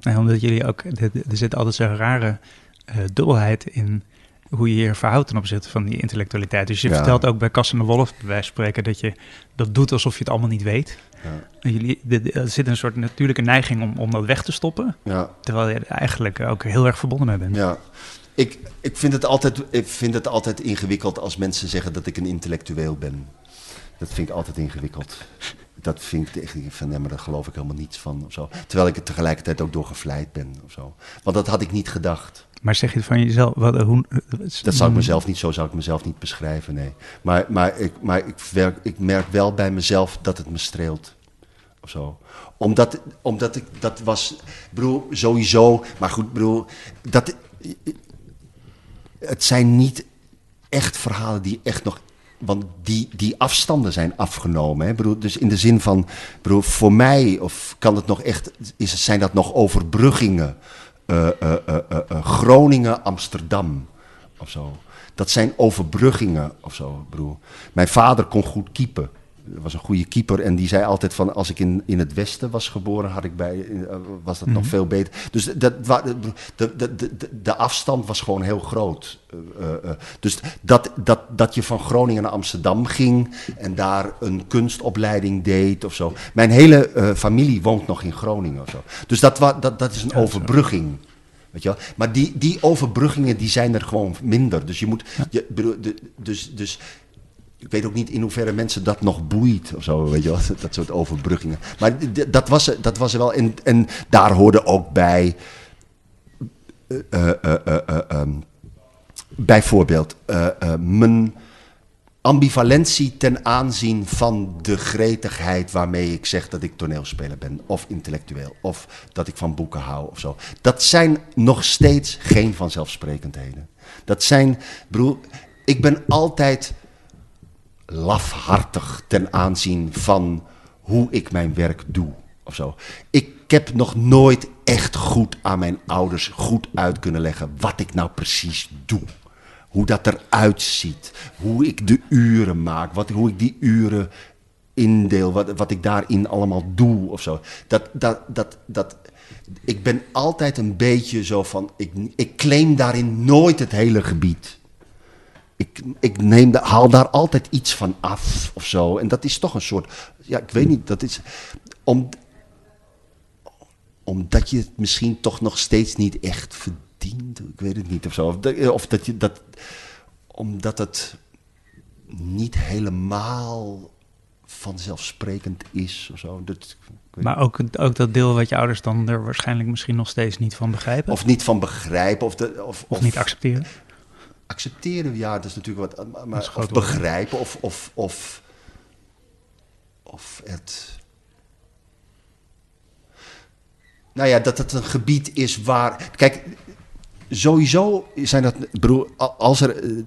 Nee, omdat jullie ook, er zit altijd zo'n rare eh, dubbelheid in hoe je je verhoudt ten opzichte van die intellectualiteit. Dus je Ja. vertelt ook bij Cas en de Wolf, bij wijze van spreken, dat je dat doet alsof je het allemaal niet weet. Ja. En Jullie, er zit een soort natuurlijke neiging om, om dat weg te stoppen, ja. terwijl je er eigenlijk ook heel erg verbonden mee bent. Ja, ik, ik, vind het altijd, ik vind het altijd ingewikkeld als mensen zeggen dat ik een intellectueel ben. Dat vind ik altijd ingewikkeld. Dat vind ik echt van, nee, maar daar geloof ik helemaal niets van of zo. Terwijl ik er tegelijkertijd ook door gevleid ben of zo. Want dat had ik niet gedacht. Maar zeg je het van jezelf? Wat, hoe, Dat zou ik mezelf niet, zo zou ik mezelf niet beschrijven, nee. Maar, maar, ik, maar ik, werk, ik merk wel bij mezelf dat het me streelt. Of zo. Omdat, omdat ik, dat was, bedoel, sowieso, maar goed, bedoel, dat, het zijn niet echt verhalen die echt nog, want die, die afstanden zijn afgenomen. Hè? Bedoel, dus in de zin van, bedoel, voor mij, of kan het nog echt, is, zijn dat nog overbruggingen? Eh, eh, eh, Groningen, Amsterdam of zo. Dat zijn overbruggingen of zo. Bedoel, mijn vader kon goed keepen. Was een goede keeper en die zei altijd van als ik in, in het westen was geboren, had ik bij, eh, was dat nog veel beter. Dus dat, de, de, de, de, afstand was gewoon heel groot. Eh, eh, dus dat, dat, dat je van Groningen naar Amsterdam ging en daar een kunstopleiding deed of zo. Mijn hele familie woont nog in Groningen of zo. Dus dat, dat, dat is een overbrugging. Weet je wel? Maar die, die overbruggingen die zijn er gewoon minder. Dus je moet. Je, bedoel, dus, dus ik weet ook niet in hoeverre mensen dat nog boeit of zo, weet je wel, dat soort overbruggingen. Maar dat was, dat was er wel. En, en daar hoorde ook bij. eh, eh, eh, eh, eh, ehm, bijvoorbeeld mijn ambivalentie ten aanzien van de gretigheid waarmee ik zeg dat ik toneelspeler ben, of intellectueel, of dat ik van boeken hou of zo. Dat zijn nog steeds geen vanzelfsprekendheden. Dat zijn, broer, ik ben altijd lafhartig ten aanzien van hoe ik mijn werk doe of zo. Ik heb nog nooit echt goed aan mijn ouders goed uit kunnen leggen wat ik nou precies doe. Hoe dat eruit ziet. Hoe ik de uren maak. Wat, hoe ik die uren indeel. Wat, wat ik daarin allemaal doe of zo. Dat, dat, dat, dat, ik ben altijd een beetje zo van, ik, ik claim daarin nooit het hele gebied. Ik, ik neem da- haal daar altijd iets van af of zo. En dat is toch een soort, ja, ik weet niet, dat is, om, omdat je het misschien toch nog steeds niet echt verdient. Ik weet het niet of zo. Of dat, of dat je dat, omdat het niet helemaal vanzelfsprekend is of zo. Dat, Maar ook, ook dat deel wat je ouders dan er waarschijnlijk misschien nog steeds niet van begrijpen. Of, Of niet van begrijpen. Of, de, of, of niet accepteren. Accepteren, ja, dat is natuurlijk wat. Maar, of begrijpen, of, of, of, of het. Nou ja, dat het een gebied is waar. Kijk, sowieso zijn dat. a- als er.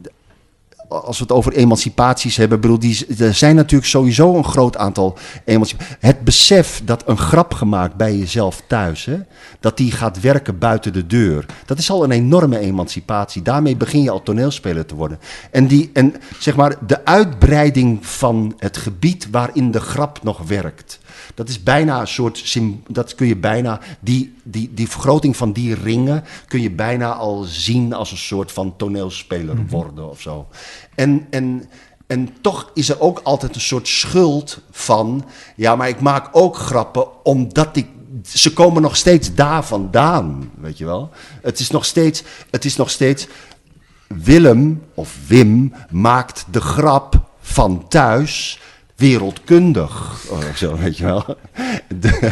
Als we het over emancipaties hebben, bedoel, die, er zijn natuurlijk sowieso een groot aantal emancipaties. Het besef dat een grap gemaakt bij jezelf thuis, hè, dat die gaat werken buiten de deur, dat is al een enorme emancipatie. Daarmee begin je al toneelspeler te worden. En, die, en zeg maar, de uitbreiding van het gebied waarin de grap nog werkt. Dat is bijna een soort, dat kun je bijna, die, die, die vergroting van die ringen kun je bijna al zien als een soort van toneelspeler worden of zo. En, en, en toch is er ook altijd een soort schuld van, ja, maar ik maak ook grappen omdat ik, ze komen nog steeds daar vandaan, weet je wel. Het is nog steeds, het is nog steeds, Willem of Wim maakt de grap van thuis wereldkundig. Of zo, weet je wel. De-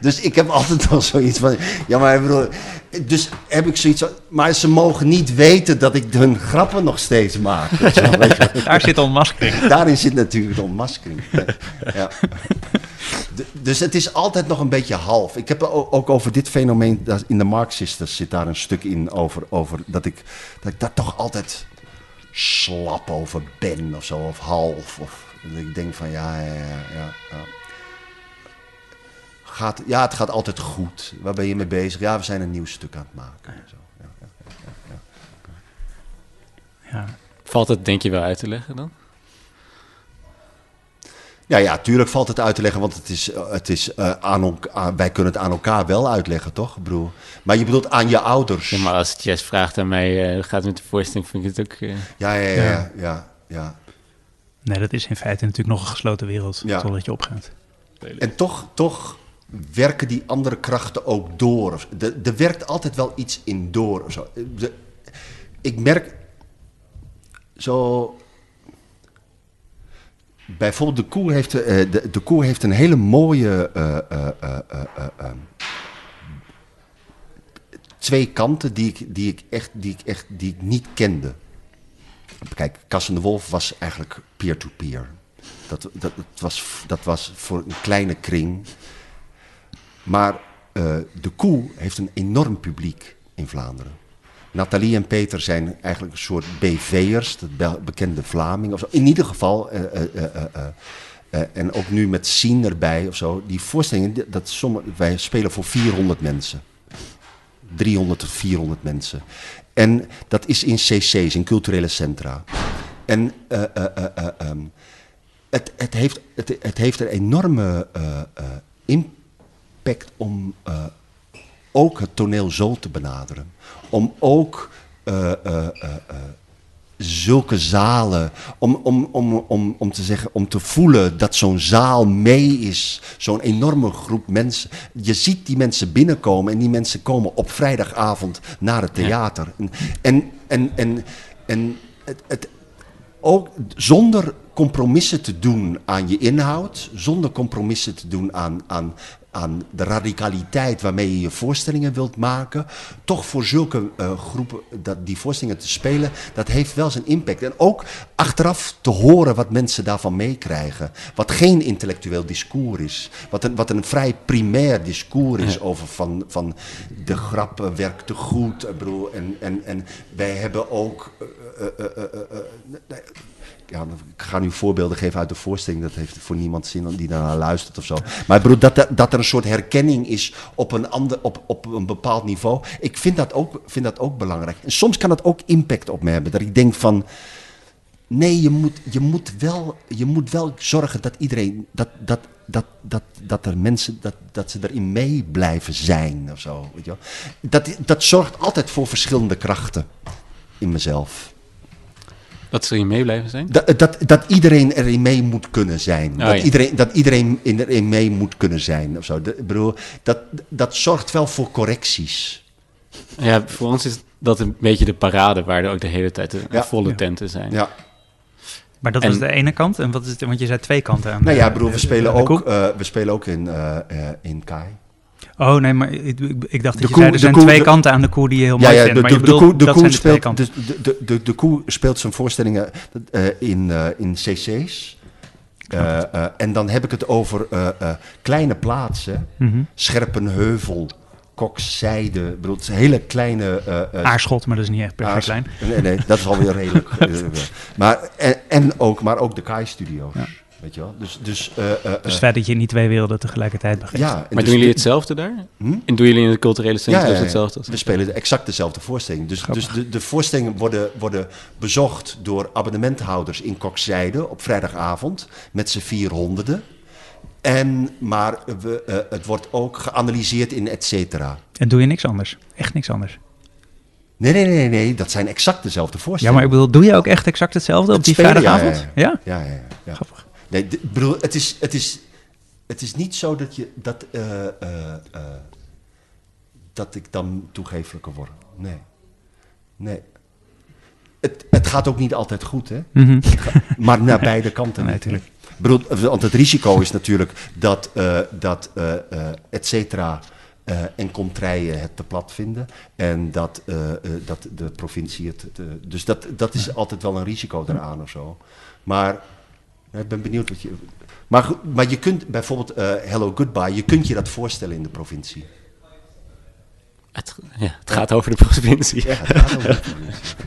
dus ik heb altijd wel zoiets van. Ja, maar ik bedoel. Dus heb ik zoiets van. Maar ze mogen niet weten dat ik hun grappen nog steeds maak. weet je wel, weet je wel. Daar zit ontmaskering. Daarin zit natuurlijk de ontmaskering. Ja. Dus het is altijd nog een beetje half. Ik heb ook over dit fenomeen, in de Marxisters zit daar een stuk in over, over dat, ik, dat ik daar toch altijd slap over ben of zo, of half. Of dat ik denk van ja, ja, ja, ja. ja. Gaat, ja, het gaat altijd goed. Waar ben je mee bezig? Ja, we zijn een nieuw stuk aan het maken. en Zo. Ja, ja. Ja. Valt het denk je wel uit te leggen dan? Ja, ja, tuurlijk valt het uit te leggen, want het is, eh, het is, eh, aan, aan- wij kunnen het aan elkaar wel uitleggen, toch? Ik bedoel, maar je bedoelt aan je ouders. Ja, maar als Jess vraagt aan mij, eh, hoe gaat het met de voorstelling, vind ik het ook... eh, Ja, ja, ja, ja, ja, ja. Nee, dat is in feite natuurlijk nog een gesloten wereld Ja. totdat je opgaat. En toch, toch werken die andere krachten ook door. of- Er er werkt altijd wel iets in door. Of zo. De- ik merk zo. Bijvoorbeeld, de koe heeft, eh, de, de koe heeft een hele mooie. eh, eh, eh, eh, eh, eh, twee kanten die ik, die ik, echt, die ik, echt, die ik niet kende. Kijk, Cas en de Wolf was eigenlijk peer-to-peer. Dat, dat, was, dat was voor een kleine kring. Maar eh, de koe heeft een enorm publiek in Vlaanderen. Nathalie en Peter zijn eigenlijk een soort BV'ers, de be- bekende Vlamingen. Of zo. In ieder geval, eh, eh, en ook nu met Sien erbij of zo. Die voorstellingen, dat sommige, wij spelen voor 400 mensen. 300 tot 400 mensen. En dat is in cc's, in culturele centra. En ehm, het, het, heeft, het, het heeft een enorme impact om ook het toneel zo te benaderen. Om ook zulke zalen, om, om, om, om, om te zeggen, om te voelen dat zo'n zaal mee is, zo'n enorme groep mensen. Je ziet die mensen binnenkomen en die mensen komen op vrijdagavond naar het theater. En, en, en, en, en het, het, ook zonder compromissen te doen aan je inhoud, zonder compromissen te doen aan, aan, aan de radicaliteit waarmee je je voorstellingen wilt maken, toch voor zulke eh, groepen dat, die voorstellingen te spelen, dat heeft wel zijn impact. En ook achteraf te horen wat mensen daarvan meekrijgen. Wat geen intellectueel discours is. Wat een, wat een vrij primair discours is over van, van de grap eh, werkt te goed. Ik bedoel, en, en, en wij hebben ook... eh, eh, ja, ik ga nu voorbeelden geven uit de voorstelling. Dat heeft voor niemand zin die daarnaar luistert of zo. Maar ik bedoel, dat, dat er een soort herkenning is op een, ander, op, op een bepaald niveau. Ik vind dat, ook, vind dat ook belangrijk. En soms kan dat ook impact op me hebben. Dat ik denk van... Nee, je moet, je moet, wel, je moet wel zorgen dat iedereen... Dat, dat dat, dat, dat er mensen, dat, dat ze erin mee blijven zijn of zo. Weet je. Dat, dat zorgt altijd voor verschillende krachten in mezelf. Dat ze hier mee blijven zijn? Dat, dat, dat iedereen erin mee moet kunnen zijn. Oh, dat, ja. iedereen, dat iedereen in- erin mee moet kunnen zijn of zo. Bedoel, dat, dat zorgt wel voor correcties. Ja, voor ons is dat een beetje de parade waar er ook de hele tijd de Ja. volle Ja. tenten zijn. Ja. Maar dat En- was de ene kant. En wat is het? Want je zei twee kanten aan. Nou ja, bedoel, we de- spelen de ook, eh, we spelen ook in, eh, eh, in Kai. Oh nee, maar ik, ik- ik dacht De dat je koe- zei er de zijn koe- twee de- kanten aan de koe die je heel Ja, mooi ja, vindt. de, Maar de, de, bedoelt, koe, de, dat koe zijn de twee speelt, kanten. dus de, de, de, de koe speelt zijn voorstellingen eh, in, eh, in cc's. Eh, en dan heb ik het over kleine plaatsen. Mhm. Scherpenheuvel, Kokzijde. Ik bedoel, het is een hele kleine... Aarschot, maar dat is niet echt per aars- klein. Nee, nee, dat is alweer redelijk. maar, en, en ook, maar ook de Kai-studio's. Ja. Weet je wel? Dus, dus, eh, eh, Dus het eh, feit dat je niet twee werelden tegelijkertijd begeeft. ja, en Maar dus doen jullie de- hetzelfde daar? Hm? En doen jullie in het culturele centrum Ja, ja, ja. hetzelfde? We spelen exact dezelfde voorstelling. Dus, dus de, de voorstellingen worden, worden bezocht door abonnementhouders in Kokzijde op vrijdagavond met z'n vierhonderden. En, maar we, eh, het wordt ook geanalyseerd in et cetera. En doe je niks anders? Echt niks anders? Nee, nee, nee, nee, dat zijn exact dezelfde Ja, voorstellingen. maar ik bedoel, doe je ook echt exact hetzelfde op die spelen, ja, vrijdagavond? ja, Ja? Ja, ja, ja. Nee, bedoel, het is, het, is, het is niet zo dat, je, dat, eh, eh, eh, dat ik dan toegeeflijker word. Nee. Nee. Het, het gaat ook niet altijd goed, hè? Mhm. Maar naar beide kanten Nee, natuurlijk. Bedoel, want het risico is natuurlijk dat, dat et cetera eh, en contraien het te plat vinden. En dat, dat de provincie het... dus dat, dat is altijd wel een risico eraan of zo. Maar ik ben benieuwd wat je... Maar, goed, maar je kunt bijvoorbeeld eh, Hello Goodbye, je kunt je dat voorstellen in de provincie. Het, ja, het gaat over de provincie. Ja, het gaat over de provincie.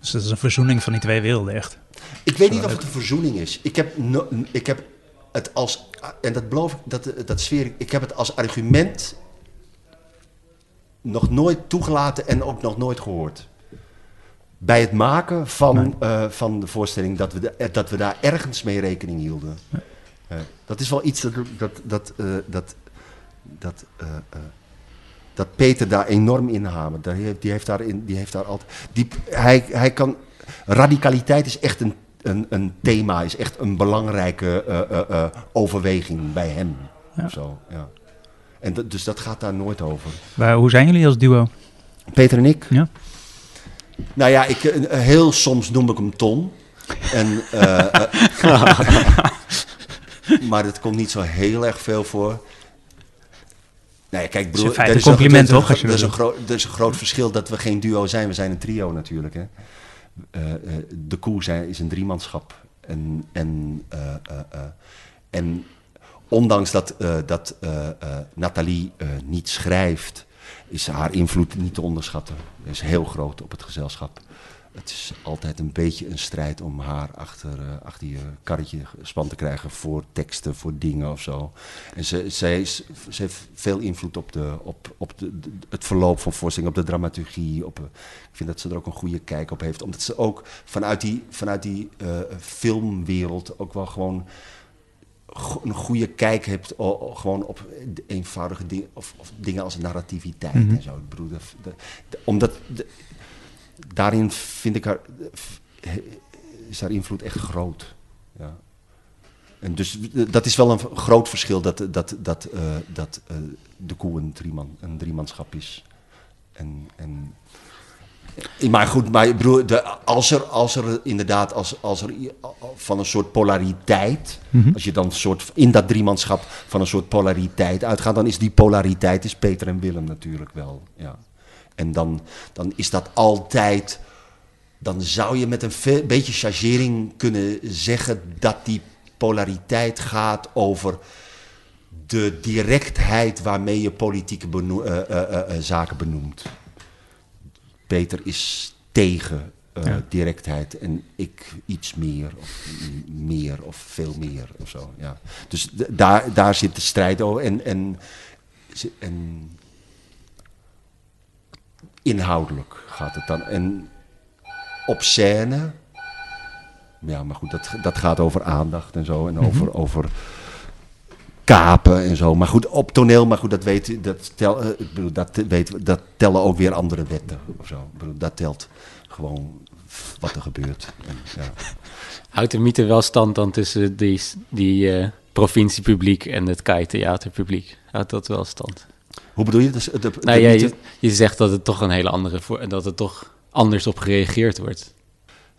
Dus dat is een verzoening van die twee werelden, echt. Ik weet niet of het een verzoening is. Ik heb, no- ik heb het als, en dat beloof ik, dat, dat sfeer, ik heb het als argument nog nooit toegelaten en ook nog nooit gehoord. Bij het maken van, Nee. eh, van de voorstelling dat we, de- eh, dat we daar ergens mee rekening hielden. Eh, dat is wel iets dat, dat, dat, dat, dat, dat Peter daar enorm in hamert. Die heeft daar, in, die heeft daar altijd. Die, hij, hij kan. Radicaliteit is echt een, een, een thema, is echt een belangrijke overweging bij hem. Ja. Zo, ja. En dus dat gaat daar nooit over. Maar hoe zijn jullie als duo? Peter en ik? Ja. Nou ja, ik, eh, heel soms noem ik hem Ton. En, eh, maar dat komt niet zo heel erg veel voor. Nee, kijk, is broer, er een compliment, is toch, Er is, een groot, er is een groot verschil dat we geen duo zijn. We zijn een trio natuurlijk. Hè. Eh, de koe zijn, is een driemanschap. En, en, en ondanks dat, dat Nathalie niet schrijft, is haar invloed niet te onderschatten. Hij is heel groot op het gezelschap. Het is altijd een beetje een strijd om haar achter, eh, achter je karretje gespan te krijgen voor teksten, voor dingen of zo. En ze, ze heeft veel invloed op, de, op, op de, het verloop van voorstellingen, op de dramaturgie. Op, eh, ik vind dat ze er ook een goede kijk op heeft. Omdat ze ook vanuit die, vanuit die eh, filmwereld ook wel gewoon een goede kijk hebt gewoon op eenvoudige dingen of, of dingen als narrativiteit Mhm. en zo. Ik bedoel, de- de- de- omdat de- daarin vind ik haar is haar invloed echt groot. Ja. En dus dat is wel een groot verschil dat, dat, dat, eh, dat eh, de koe een, drieman, een driemanschap is. En, en, maar goed, maar de, als, er, als er inderdaad als, als er van een soort polariteit, Mhm. als je dan een soort, in dat driemanschap van een soort polariteit uitgaat, dan is die polariteit is Peter en Willem natuurlijk wel. Ja. En dan, dan is dat altijd, dan zou je met een ve- beetje chargering kunnen zeggen dat die polariteit gaat over de directheid waarmee je politieke beno- eh, eh, eh, zaken benoemt. Peter is tegen eh, Ja. directheid en ik iets meer of meer of veel meer of zo. Ja. Dus daar, daar zit de strijd over en, en, en inhoudelijk gaat het dan. En op scène, ja, maar goed, dat, dat gaat over aandacht en zo en over, over kapen en zo. Maar goed, op toneel, maar goed, dat, weet, dat, tel, eh, ik bedoel, dat, weet, dat tellen ook weer andere wetten of zo. Ik bedoel, dat telt gewoon wat er gebeurt. En, ja. Houdt de mythe wel stand dan tussen die, die eh, provinciepubliek en het KAI theaterpubliek? Houdt dat wel stand? Hoe bedoel je? Dus de, de Nou ja, mythe- je, je zegt dat het toch een hele andere... Dat het toch anders op gereageerd wordt.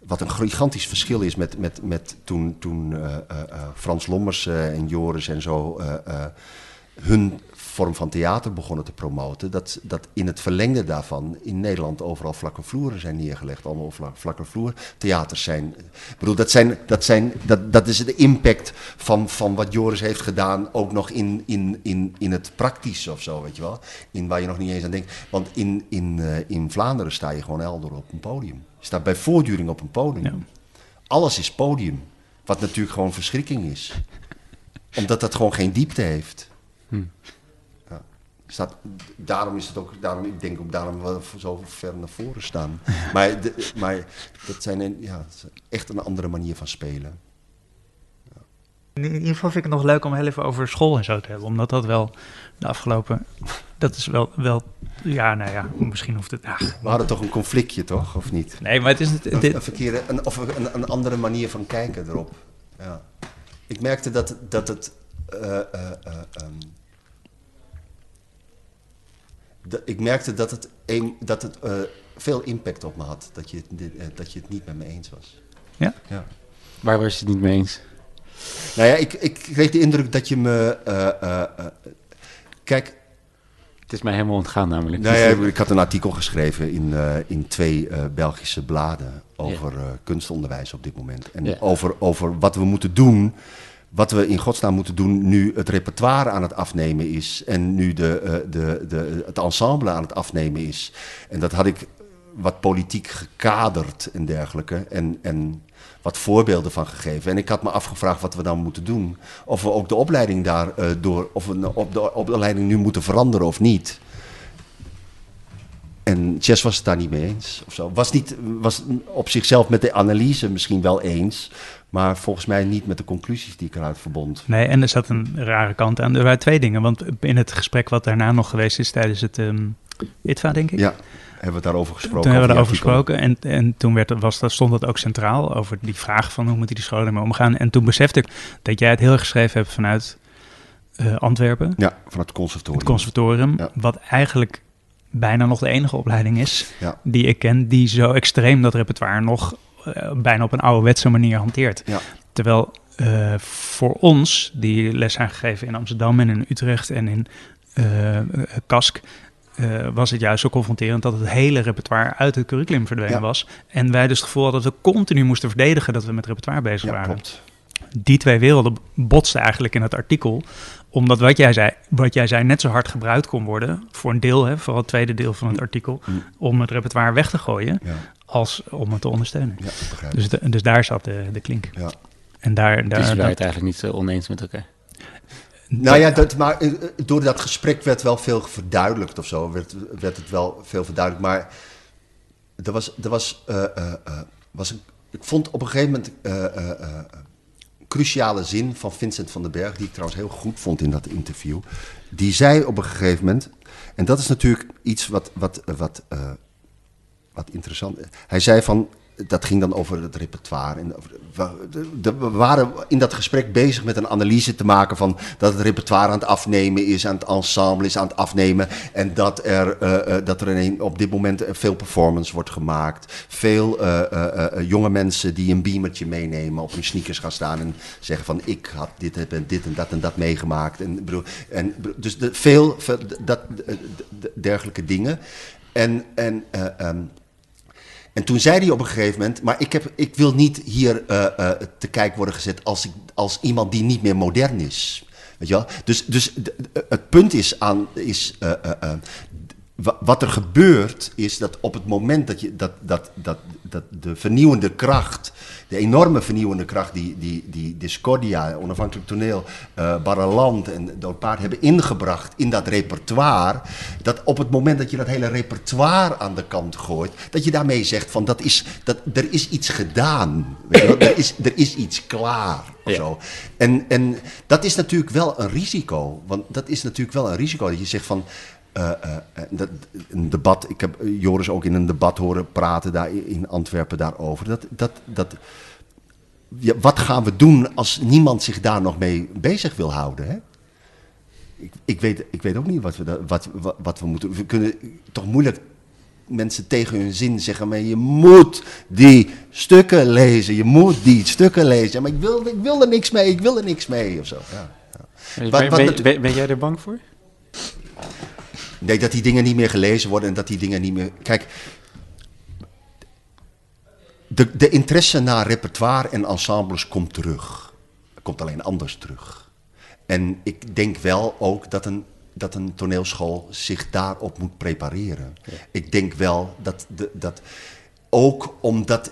Wat een gigantisch verschil is met, met, met toen, toen eh, eh, eh, Frans Lommers en Joris en zo hun vorm van theater begonnen te promoten. Dat, dat in het verlengde daarvan in Nederland overal vlakke vloeren zijn neergelegd. Allemaal vlak, vlakke vloer theaters zijn. Ik bedoel, dat, zijn, dat, zijn, dat, dat is de impact van, van wat Joris heeft gedaan. Ook nog in, in, in, in het praktische of zo, weet je wel. In waar je nog niet eens aan denkt. Want in, in, in Vlaanderen sta je gewoon elder op een podium. Staat bij voortduring op een podium. Ja. Alles is podium. Wat natuurlijk gewoon verschrikking is. Omdat dat gewoon geen diepte heeft. Hm. Ja. Staat, daarom is het ook, daarom, ik denk ook daarom we zo ver naar voren staan. Maar, de- maar dat zijn een, ja, echt een andere manier van spelen. In ieder geval vind ik het nog leuk om heel even over school en zo te hebben. Omdat dat wel de afgelopen... Dat is wel... wel ja, nou ja, misschien hoeft het... ach, We hadden toch een conflictje, toch? Of niet? nee, maar het is... Het, Een, dit, een verkeerde, een, of een, een andere manier van kijken erop. Ja. Ik merkte dat, dat het. eh, eh, eh, ehm, dat- ik merkte dat het, een, dat het eh, veel impact op me had. Dat je, dat je het niet met me eens was. Ja? ja. Waar was je het niet mee eens? Nou ja, ik, ik kreeg de indruk dat je me. eh, eh, eh, kijk, Het is mij helemaal ontgaan namelijk. Nou ja, ik had een artikel geschreven in, in twee Belgische bladen over kunstonderwijs op dit moment. En Ja. over, over wat we moeten doen, wat we in godsnaam moeten doen nu het repertoire aan het afnemen is. En nu de, de, de, het ensemble aan het afnemen is. En dat had ik wat politiek gekaderd en dergelijke. En, en wat voorbeelden van gegeven. En ik had me afgevraagd wat we dan moeten doen. Of we ook de opleiding daar eh, door, of we op de opleiding nu moeten veranderen of niet. En Chess was het daar niet mee eens. Of zo. Was, niet, was op zichzelf met de analyse misschien wel eens. Maar volgens mij niet met de conclusies die ik eruit verbond. nee, en er zat een rare kant aan. Er waren twee dingen. Want in het gesprek wat daarna nog geweest is tijdens het ehm ITVA, denk ik. Ja, hebben we daarover gesproken? Toen hebben we over erover die artikel? gesproken en, en toen werd, er- was, dat, stond dat ook centraal over die vraag van hoe moeten die scholen ermee omgaan. En toen besefte ik dat jij het heel erg geschreven hebt vanuit eh, Antwerpen, Ja, van het conservatorium. het conservatorium, Ja. wat eigenlijk bijna nog de enige opleiding is Ja. die ik ken die zo extreem dat repertoire nog eh, bijna op een ouderwetse manier hanteert. Ja. Terwijl eh, voor ons, die les zijn gegeven in Amsterdam en in Utrecht en in Kask, eh, was het juist zo confronterend dat het hele repertoire uit het curriculum verdwenen Ja. was. En wij dus het gevoel hadden dat we continu moesten verdedigen dat we met repertoire bezig Ja, waren. klopt. Die twee werelden botsten eigenlijk in het artikel. Omdat wat jij zei, wat jij zei net zo hard gebruikt kon worden, voor een deel, hè, vooral het tweede deel van het artikel, Mm. om het repertoire weg te gooien, Ja, als om het te ondersteunen. ja ik begrijp Dus, de- dus daar zat de, de klink. Ja. En daar, daar dus je dat- het eigenlijk niet zo oneens met elkaar. Nou ja, dat, maar eh, eh, door dat gesprek werd wel veel verduidelijkt of zo. Werd, werd het wel veel verduidelijkt. Maar er was, er was, eh, was een, ik vond op een gegeven moment een cruciale zin van Vincent van den Berg, die ik trouwens heel goed vond in dat interview. Die zei op een gegeven moment, en dat is natuurlijk iets wat, wat, wat, wat interessant is. Hij zei van, dat ging dan over het repertoire. En we, waren in dat gesprek bezig met een analyse te maken van dat het repertoire aan het afnemen is, aan het ensemble is aan het afnemen. En dat er, eh, eh, dat er een, op dit moment veel performance wordt gemaakt. Veel eh, jonge mensen die een beamertje meenemen, op hun sneakers gaan staan en zeggen van ik had dit en dit en dat en dat meegemaakt. En, bedoel, en, dus de, veel, dat, de- de- dergelijke dingen. En, en eh, ehm, en toen zei hij op een gegeven moment, maar ik, heb, ik wil niet hier eh, eh, te kijk worden gezet als, ik, als iemand die niet meer modern is. Weet je wel? Dus, dus het punt is, aan, is eh, wat er gebeurt is dat op het moment dat, je, dat, dat, dat, dat de vernieuwende kracht, de enorme vernieuwende kracht die, die, die Discordia, onafhankelijk toneel, eh Barreland en Dood Paard hebben ingebracht in dat repertoire, dat op het moment dat je dat hele repertoire aan de kant gooit, dat je daarmee zegt van dat is, dat, er is iets gedaan, weet je wel? Er, is, er is iets klaar. Of Ja. zo. En, en dat is natuurlijk wel een risico, want dat is natuurlijk wel een risico dat je zegt van, eh, eh, eh, dat, een debat, ik heb Joris ook in een debat horen praten daar in Antwerpen daarover. Dat, dat, dat, ja, wat gaan we doen als niemand zich daar nog mee bezig wil houden? Hè? Ik, ik, weet, ik weet ook niet wat we, da- wat, wat, wat we moeten. We kunnen toch moeilijk mensen tegen hun zin zeggen, maar je moet die stukken lezen, je moet die stukken lezen. Maar ik wil, ik wil er niks mee, ik wil er niks mee of zo. Ja. Ben- ben jij er bang voor? Nee, dat die dingen niet meer gelezen worden en dat die dingen niet meer. Kijk, de, de interesse naar repertoire en ensembles komt terug. Komt alleen anders terug. En ik denk wel ook dat een, dat een toneelschool zich daarop moet prepareren. Ik denk wel dat, de, dat ook omdat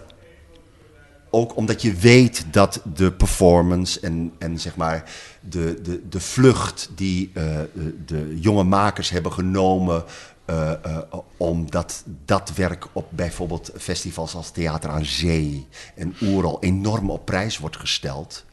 ook omdat je weet dat de performance en, en zeg maar de, de, de vlucht die eh, de, de jonge makers hebben genomen. eh, om dat, dat werk op bijvoorbeeld festivals als Theater aan Zee en Oeral enorm op prijs wordt gesteld.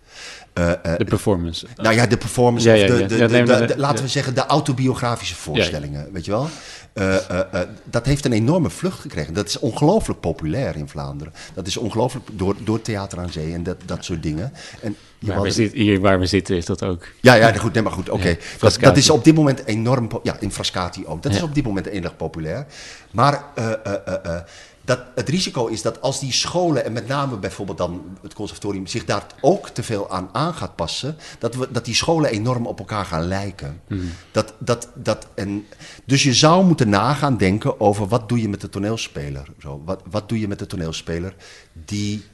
De performance. nou ja, de performance, Ja, ja, ja. de, de- de- laten we zeggen de autobiografische voorstellingen, weet je wel? Eh, eh, eh, dat heeft een enorme vlucht gekregen. Dat is ongelooflijk populair in Vlaanderen. Dat is ongelooflijk door, door Theater aan Zee en dat, dat soort dingen. En je Waar we hier waar we zitten is dat ook. ja, ja, goed, nee, maar goed, oké. Ja, dat, is op dit moment enorm... Ja, in Frascati ook. Dat is op dit moment erg populair. Maar eh, eh, eh, eh, dat, het risico is dat als die scholen, en met name bijvoorbeeld dan het conservatorium, zich daar ook te veel aan aan gaat passen, dat, we, dat die scholen enorm op elkaar gaan lijken. Dat, dat, dat, en, dus je zou moeten nagaan denken over wat doe je met de toneelspeler. Zo, wat, wat doe je met de toneelspeler die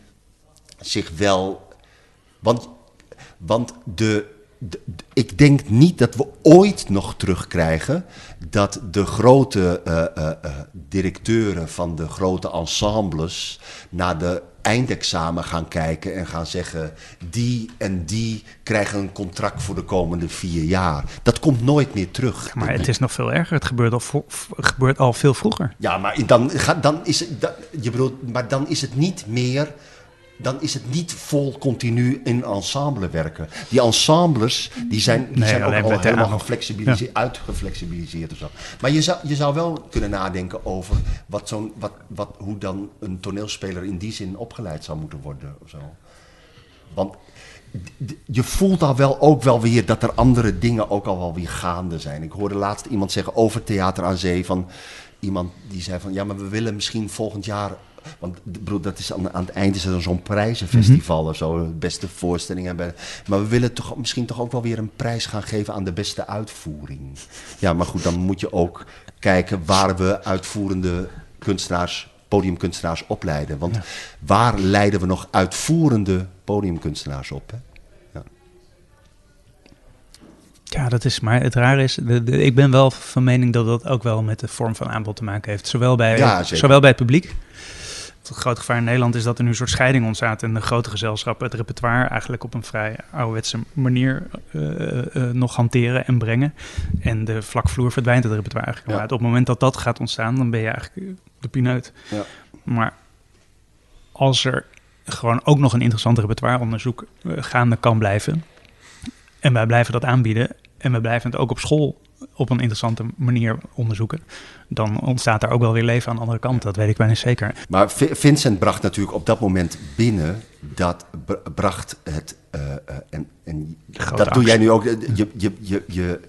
zich wel want, want de- ik denk niet dat we ooit nog terugkrijgen dat de grote eh, eh, eh, directeuren van de grote ensembles naar de eindexamen gaan kijken en gaan zeggen: die en die krijgen een contract voor de komende vier jaar. Dat komt nooit meer terug. Maar het is nog veel erger. Het gebeurt al, gebeurt al veel vroeger. Ja, maar dan, dan is het, je bedoelt, maar dan is het niet meer. Dan is het niet vol continu in ensemble werken. Die ensembles die zijn, die Nee, zijn ook al helemaal geflexibiliseerd, uitgeflexibiliseerd of zo. Maar je zou, je zou wel kunnen nadenken over wat zo'n, wat, wat, hoe dan een toneelspeler in die zin opgeleid zou moeten worden. Of zo. Want je voelt al wel ook wel weer dat er andere dingen ook al wel weer gaande zijn. Ik hoorde laatst iemand zeggen over Theater aan Zee van iemand die zei van ja, maar we willen misschien volgend jaar. Want bedoel, dat is aan, aan het eind is er zo'n prijzenfestival of zo, beste voorstelling hebben. Maar we willen toch misschien toch ook wel weer een prijs gaan geven aan de beste uitvoering. Ja, maar goed, dan moet je ook kijken waar we uitvoerende kunstenaars, podiumkunstenaars opleiden. Want waar leiden we nog uitvoerende podiumkunstenaars op? Hè? Ja, dat is. Maar het rare is, de, de- ik ben wel van mening dat dat ook wel met de vorm van aanbod te maken heeft. Zowel bij, Ja, zowel bij het publiek. Het grote gevaar in Nederland is dat er nu een soort scheiding ontstaat in de grote gezelschappen. Het repertoire eigenlijk op een vrij ouderwetse manier eh, eh, nog hanteren en brengen. En de vlakvloer verdwijnt het repertoire eigenlijk. Ja. Maar op het moment dat dat gaat ontstaan, dan ben je eigenlijk de pineut. Ja. Maar als er gewoon ook nog een interessant repertoireonderzoek eh, gaande kan blijven. En wij blijven dat aanbieden. En we blijven het ook op school op een interessante manier onderzoeken. Dan ontstaat er ook wel weer leven aan de andere kant. Dat weet ik bijna zeker. Maar Vi- Vincent bracht natuurlijk op dat moment binnen dat br- bracht het. eh, eh, en en grote dat doe jij nu ook. je, je, je, je-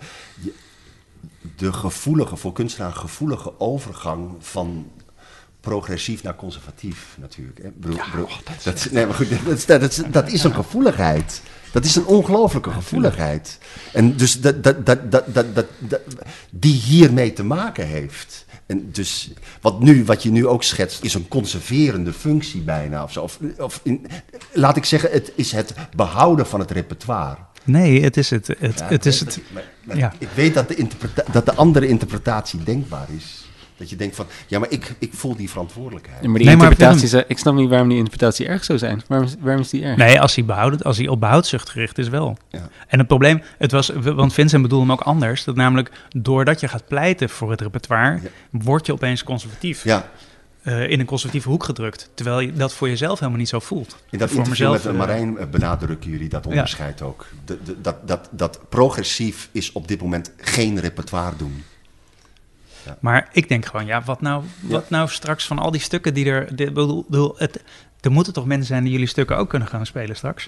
de gevoelige, voor kunstenaar gevoelige overgang van progressief naar conservatief natuurlijk. Hè? Bedoel, dat, is, nee, maar goed, dat, is, dat, is, dat is een gevoeligheid. Dat is een ongelooflijke gevoeligheid. En dus dat, dat, dat, dat, dat, dat, die hiermee te maken heeft. En dus wat, nu, wat je nu ook schetst, is een conserverende functie bijna. Of zo. Of, of in, laat ik zeggen, het is het behouden van het repertoire. Nee, het is het. het, Ja, het ik is weet het. dat- maar- maar ja. Ik weet dat de, dat de andere interpretatie denkbaar is. Dat je denkt van, ja, maar ik, ik voel die verantwoordelijkheid. Ja, maar die Nee, maar eh, ik snap niet waarom die interpretatie erg zou zijn. Waarom, is- waarom is die erg? Nee, als hij, behouden, als hij op behoudzucht gericht is wel. Ja. En het probleem, het was, want Vincent bedoelde hem ook anders. Dat namelijk, doordat je gaat pleiten voor het repertoire, Ja. word je opeens conservatief. Ja, eh, in een conservatieve hoek gedrukt. Terwijl je dat voor jezelf helemaal niet zo voelt. in dat voor interview met eh, Marijn eh, benadrukken jullie dat onderscheid ook. De, de- dat, dat, dat progressief is op dit moment geen repertoire doen. Maar ik denk gewoon, ja, wat nou, wat nou straks van al die stukken die er... Dit, bedoel, het, er moeten toch mensen zijn die jullie stukken ook kunnen gaan spelen straks?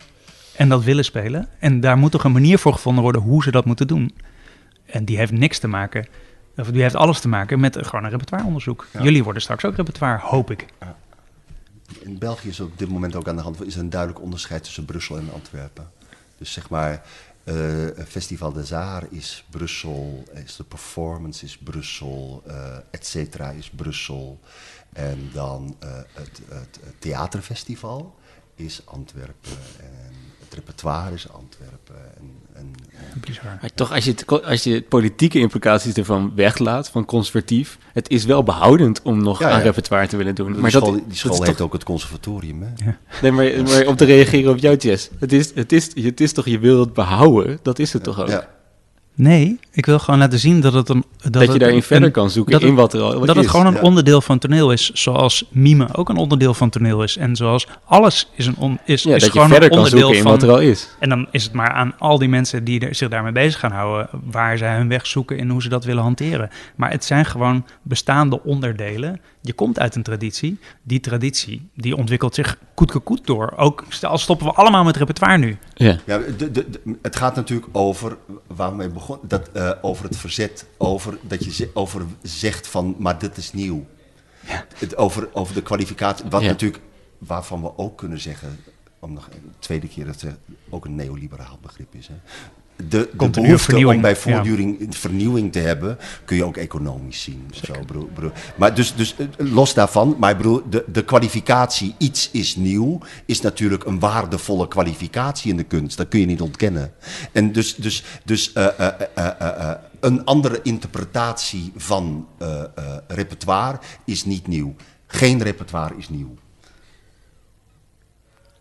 En dat willen spelen. En daar moet toch een manier voor gevonden worden hoe ze dat moeten doen. En die heeft niks te maken... Of die heeft alles te maken met gewoon een repertoireonderzoek. Ja. Jullie worden straks ook repertoire, hoop ik. In België is op dit moment ook aan de hand is een duidelijk onderscheid tussen Brussel en Antwerpen. Dus zeg maar, Festival des Arts is Brussel, is de performance is Brussel, eh et cetera is Brussel. En dan eh, het, het, het theaterfestival is Antwerpen en het repertoire is Antwerpen. En, en, en- Bizar. Maar toch, als je, het, als je politieke implicaties ervan weglaat, van conservatief, het is wel behoudend om nog Ja, aan ja. repertoire te willen doen. die Maar school, dat, die school dat is heet toch, ook het conservatorium, hè? nee, maar, maar om te reageren op jouw Jess, het is, het, is, het is toch, je wil het behouden, dat is het toch ook? Ja. Nee, ik wil gewoon laten zien dat het een... Dat, Dat, het je daarin een- verder een- kan zoeken dat in het- wat er al dat het is. gewoon een ja. onderdeel van toneel is, zoals mime ook een onderdeel van toneel is. En zoals alles is, een on, is, ja, is dat je gewoon verder een kan onderdeel zoeken in van... wat er al is. En dan is het maar aan al die mensen die er, zich daarmee bezig gaan houden, waar zij hun weg zoeken en hoe ze dat willen hanteren. Maar het zijn gewoon bestaande onderdelen. Je komt uit een traditie. Die traditie, die ontwikkelt zich koetkekoet door. Ook stel, stoppen we allemaal met repertoire nu. Ja. Ja, de, de, de- het gaat natuurlijk over waar we mee begonnen, dat, eh, over het verzet, over dat je over zegt van, maar dit is nieuw. Het, over, over de kwalificatie, wat Ja. natuurlijk, waarvan we ook kunnen zeggen, om nog een tweede keer dat het ook een neoliberaal begrip is. Hè. De, de behoefte om bij ja. voortduring vernieuwing te hebben, kun je ook economisch zien. Zo. Maar dus, dus eh, los daarvan, maar ik bedoel, de, de kwalificatie iets is nieuw, is natuurlijk een waardevolle kwalificatie in de kunst. Dat kun je niet ontkennen. En dus, dus, dus eh, eh, eh, eh, eh, een andere interpretatie van eh, eh, repertoire is niet nieuw. Geen repertoire is nieuw.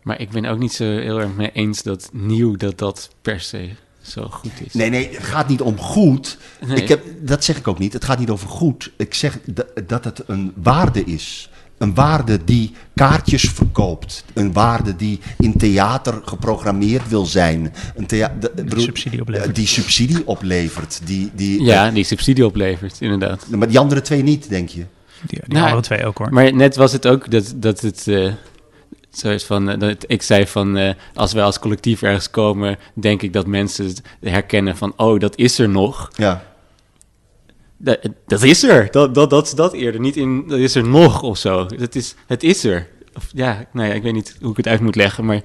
Maar ik ben ook niet zo heel erg mee eens dat nieuw, dat dat per se zo goed is. Nee, nee, het gaat niet om goed. Nee. Ik heb, dat zeg ik ook niet. Het gaat niet over goed. Ik zeg dat, het een waarde is. Een waarde die kaartjes verkoopt. Een waarde die in theater geprogrammeerd wil zijn. Een de- bedoel- subsidie oplevert. Die subsidie oplevert. Die, die, Ja, die subsidie oplevert, inderdaad. maar die andere twee niet, denk je? Die, die Nou, andere twee ook hoor. Maar net was het ook dat, dat het. eh zo is van, eh, dat ik zei van. eh, als wij als collectief ergens komen. denk ik dat mensen herkennen van. oh, dat is er nog. Ja. Dat, dat is er. Dat, dat, dat is dat eerder. Niet in. dat is er nog of zo. Dat is, het is er. Of, ja, nou ja, ik weet niet hoe ik het uit moet leggen. Maar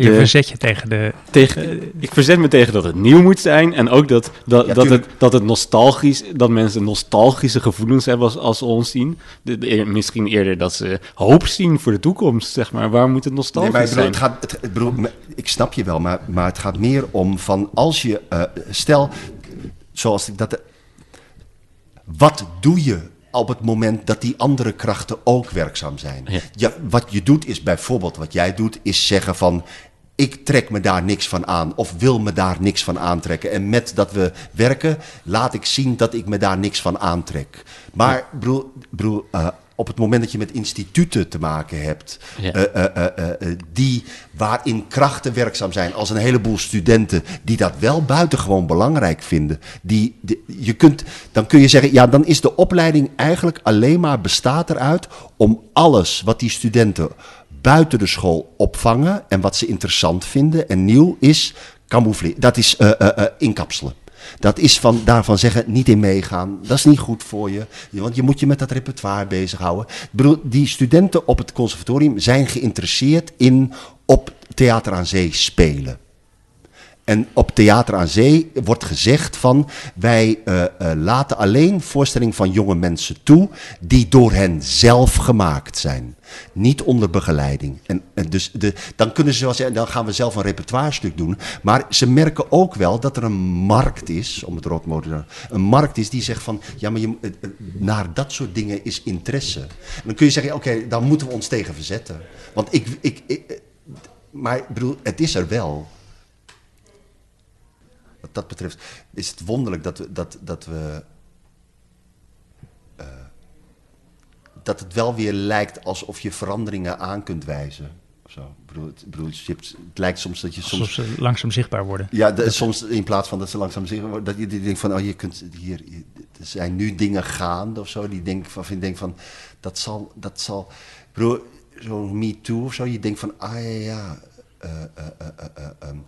je de- verzet je tegen de... tegen, ik verzet me tegen dat het nieuw moet zijn. En ook dat, dat, Ja, dat, het, dat het nostalgisch, dat mensen nostalgische gevoelens hebben als, als ze ons zien. De, de- eer- misschien eerder dat ze hoop zien voor de toekomst, zeg maar. Waar moet het Nee, nostalgisch maar ik bedoel, zijn? het gaat, het, bedoel, ik snap je wel, maar, maar het gaat meer om van als je, eh, stel, zoals ik dat, wat doe je op het moment dat die andere krachten ook werkzaam zijn? Ja. Ja, wat je doet is bijvoorbeeld, wat jij doet, is zeggen van, ik trek me daar niks van aan of wil me daar niks van aantrekken. En met dat we werken, laat ik zien dat ik me daar niks van aantrek. Maar broer, broer, eh, op het moment dat je met instituten te maken hebt, Ja. eh, eh, eh, die waarin krachten werkzaam zijn, als een heleboel studenten die dat wel buitengewoon belangrijk vinden, die, die- je kunt, dan kun je zeggen, ja, dan is de opleiding eigenlijk alleen maar bestaat eruit om alles wat die studenten buiten de school opvangen en wat ze interessant vinden en nieuw is camoufleren. Dat is inkapselen. Dat is van, daarvan zeggen, niet in meegaan. Dat is niet goed voor je. Want je moet je met dat repertoire bezighouden. Ik bedoel, die studenten op het conservatorium zijn geïnteresseerd in op Theater aan Zee spelen. En op Theater aan Zee wordt gezegd van wij uh, uh, laten alleen voorstellingen van jonge mensen toe die door hen zelf gemaakt zijn. Niet onder begeleiding. En, dus de, dan kunnen ze wel zeggen, dan gaan we zelf een repertoirestuk doen. Maar ze merken ook wel dat er een markt is, om het roodmotor een markt is die zegt van, ja, maar je, naar dat soort dingen is interesse. Dan kun je zeggen, oké, daar moeten we ons tegen verzetten. Want ik, ik, ik, maar ik bedoel, het is er wel. Wat dat betreft is het wonderlijk dat we, dat, dat we uh, dat het wel weer lijkt alsof je veranderingen aan kunt wijzen. Zo. Ik bedoel, het, bedoel, het lijkt soms dat je soms... Alsof ze langzaam zichtbaar worden. Ja, de, soms in plaats van dat ze langzaam zichtbaar worden, dat je denkt van, oh, je kunt hier, er zijn nu dingen gaande of zo, die denk van, denk van, dat zal, dat zal, ik bedoel, zo'n Me Too of zo, je denkt van, ah ja, ja, uh, uh, um,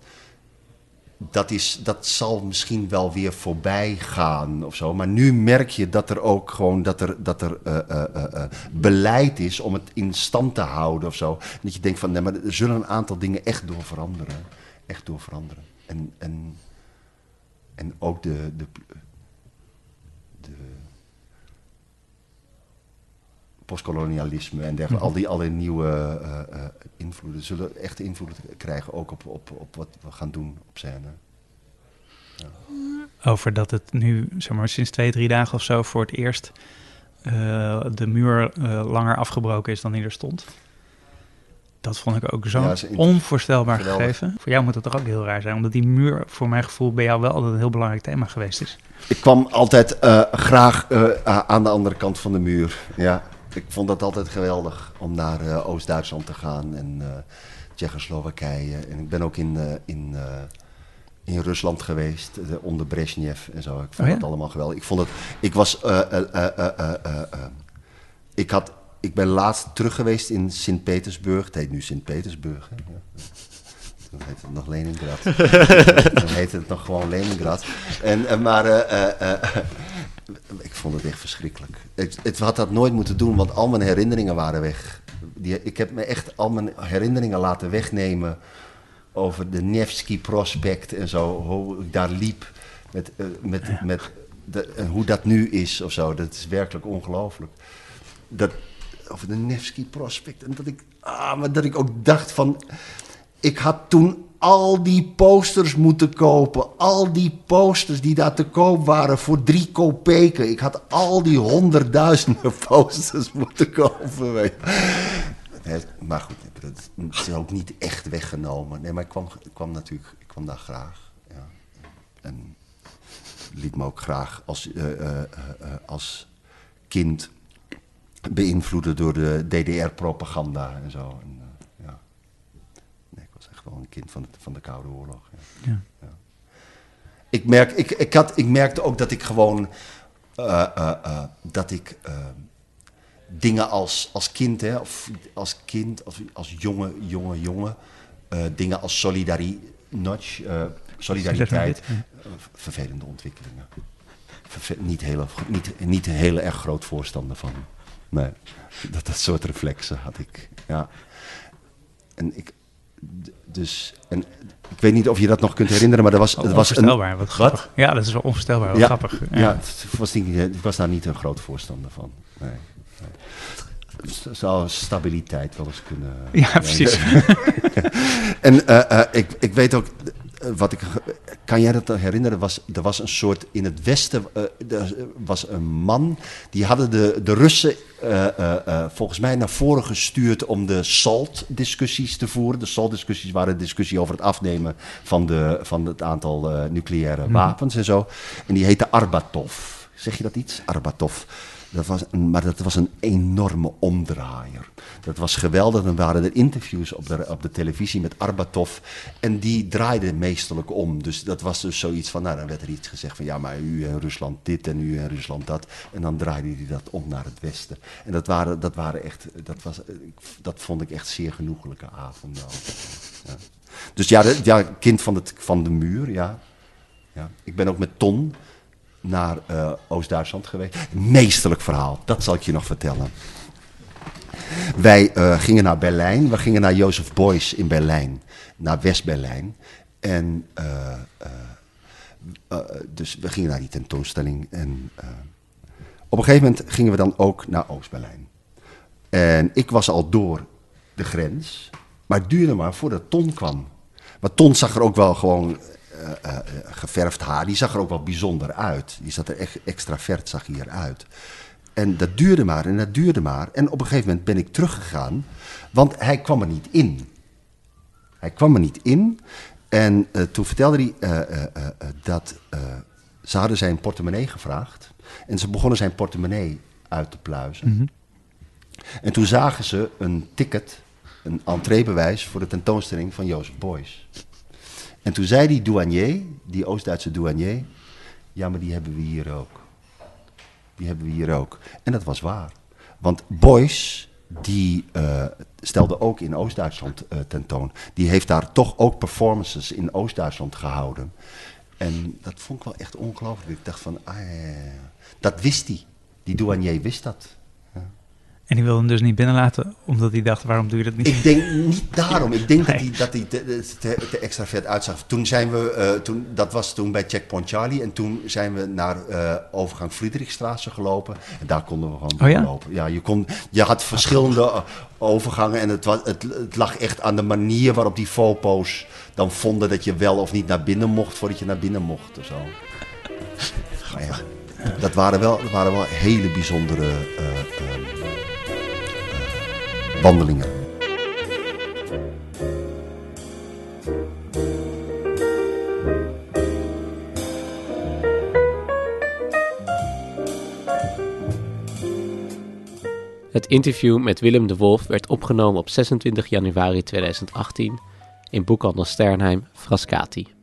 dat, is, dat zal misschien wel weer voorbij gaan of zo. Maar nu merk je dat er ook gewoon dat er, dat er uh, uh, uh, beleid is om het in stand te houden of zo. Dat je denkt van nee, maar er zullen een aantal dingen echt door veranderen. Echt door veranderen. En, en, en ook de, de, de postkolonialisme en dergelijke, al die alle nieuwe uh, uh, invloeden zullen echt invloed krijgen ook op, op, op wat we gaan doen op scène. Ja. Over dat het nu, zeg maar, sinds twee, drie dagen of zo voor het eerst uh, de muur langer afgebroken is dan die er stond. Dat vond ik ook zo ja, onvoorstelbaar geweldig. gegeven. Voor jou moet het toch ook heel raar zijn, omdat die muur voor mijn gevoel bij jou wel altijd een heel belangrijk thema geweest is. Ik kwam altijd graag aan de andere kant van de muur. Ja, ik vond dat altijd geweldig om naar uh, Oost-Duitsland te gaan en uh, Tsjechoslowakije. En ik ben ook in, uh, in, in Rusland geweest, onder Brezhnev en zo. Ik vond oh, ja? het allemaal geweldig. Ik vond het, ik was, ik had, ik ben laatst terug geweest in Sint-Petersburg. Het heet nu Sint-Petersburg. Dan heet het nog Leningrad. Dan heet het nog gewoon Leningrad. En, maar ik vond het echt verschrikkelijk. Ik, het had dat nooit moeten doen, want al mijn herinneringen waren weg. Die, ik heb me echt al mijn herinneringen laten wegnemen over de Nevsky Prospect en zo. Hoe ik daar liep met, uh, met, ja. met de, en hoe dat nu is of zo. Dat is werkelijk ongelooflijk. Dat, over de Nevsky Prospect. En dat ik, ah, maar dat ik ook dacht van... Ik had toen al die posters moeten kopen. Al die posters die daar te koop waren voor drie kopeken. Ik had al die honderdduizenden posters moeten kopen. Maar goed, het is ook niet echt weggenomen. Nee, maar ik kwam, kwam natuurlijk ik kwam daar graag. Ja. En liet me ook graag als, uh, uh, uh, als kind beïnvloeden door de DDR-propaganda en zo. Kind van de, van de Koude Oorlog. Ja. Ja. Ik, merk, ik, ik, had, ik merkte ook dat ik gewoon. Uh, uh, uh, dat ik dingen als, als kind, hè, of als kind, als, als jonge, jonge, jonge, dingen als solidari, notch, solidariteit, vervelende ontwikkelingen. Verve niet, heel, niet, niet een heel erg groot voorstander van. Nee, dat, dat soort reflexen had ik. Ja. En ik, dus, en ik weet niet of je dat nog kunt herinneren, maar er was, oh, was een... wat grappig. Ja, dat is wel onvoorstelbaar, wat ja, grappig. Ja, ja het was niet, ik was daar niet een groot voorstander van. Nee, nee. Zou stabiliteit wel eens kunnen... Ja, precies. en uh, uh, ik, ik weet ook, wat ik, kan jij dat herinneren? Was, er was een soort in het westen. Uh, er was een man. Die hadden de, de Russen uh, uh, volgens mij naar voren gestuurd. om de SALT-discussies te voeren. De SALT-discussies waren een discussie over het afnemen van, de, van het aantal nucleaire wapens en zo. En die heette Arbatov. Zeg je dat iets? Arbatov. Maar dat was een enorme omdraaier. Dat was geweldig. Dan waren er interviews op de, op de televisie met Arbatov. En die draaide meestelijk om. Dus dat was dus zoiets van, nou dan werd er iets gezegd van... ja, maar u en Rusland dit en u en Rusland dat. En dan draaide hij dat om naar het westen. En dat waren, dat waren echt, dat, was, dat vond ik echt zeer genoeglijke avonden. Ja. Dus ja, de, ja, kind van, het, van de muur, ja. ja. Ik ben ook met Ton naar uh, Oost-Duitsland geweest. Meesterlijk verhaal, dat zal ik je nog vertellen. Wij uh, gingen naar Berlijn, we gingen naar Jozef Beuys in Berlijn, naar West-Berlijn. En eh, eh, eh, dus we gingen naar die tentoonstelling. En eh, op een gegeven moment gingen we dan ook naar Oost-Berlijn. En ik was al door de grens. Maar het duurde maar voordat Ton kwam. Maar Ton zag er ook wel gewoon eh, eh, eh, geverfd haar. Die zag er ook wel bijzonder uit. Die zat er echt extravert, zag hij eruit. En dat duurde maar en dat duurde maar. En op een gegeven moment ben ik teruggegaan. Want hij kwam er niet in. Hij kwam er niet in. En toen vertelde hij dat ze hadden zijn portemonnee gevraagd. En ze begonnen zijn portemonnee uit te pluizen. En toen zagen ze een ticket, een entreebewijs voor de tentoonstelling van Jozef Beuys. En toen zei die douanier, die Oost-Duitse douanier, ja, maar die hebben we hier ook. Die hebben we hier ook. En dat was waar. Want Beuys, die eh, stelde ook in Oost-Duitsland eh, tentoon. Die heeft daar toch ook performances in Oost-Duitsland gehouden. En dat vond ik wel echt ongelooflijk. Ik dacht van, ah, dat wist hij. Die douanier wist dat. En die wilde hem dus niet binnenlaten, omdat hij dacht, waarom doe je dat niet? Ik denk niet daarom. Ik denk dat hij, dat hij te, te, te extra vet uitzag. Toen zijn we, eh, toen, dat was toen bij Checkpoint Charlie. En toen zijn we naar eh, overgang Friedrichstraße gelopen. En daar konden we gewoon Oh ja? doorlopen. Ja, je, kon, je had verschillende eh, overgangen. En het, was, het, het lag echt aan de manier waarop die fopo's dan vonden dat je wel of niet naar binnen mocht voordat je naar binnen mocht. Of zo. Maar ja, dat waren wel, dat waren wel hele bijzondere eh, wandelingen. Het interview met Willem de Wolf werd opgenomen op 26 januari 2018 in boekhandel Sternheim, Frascati.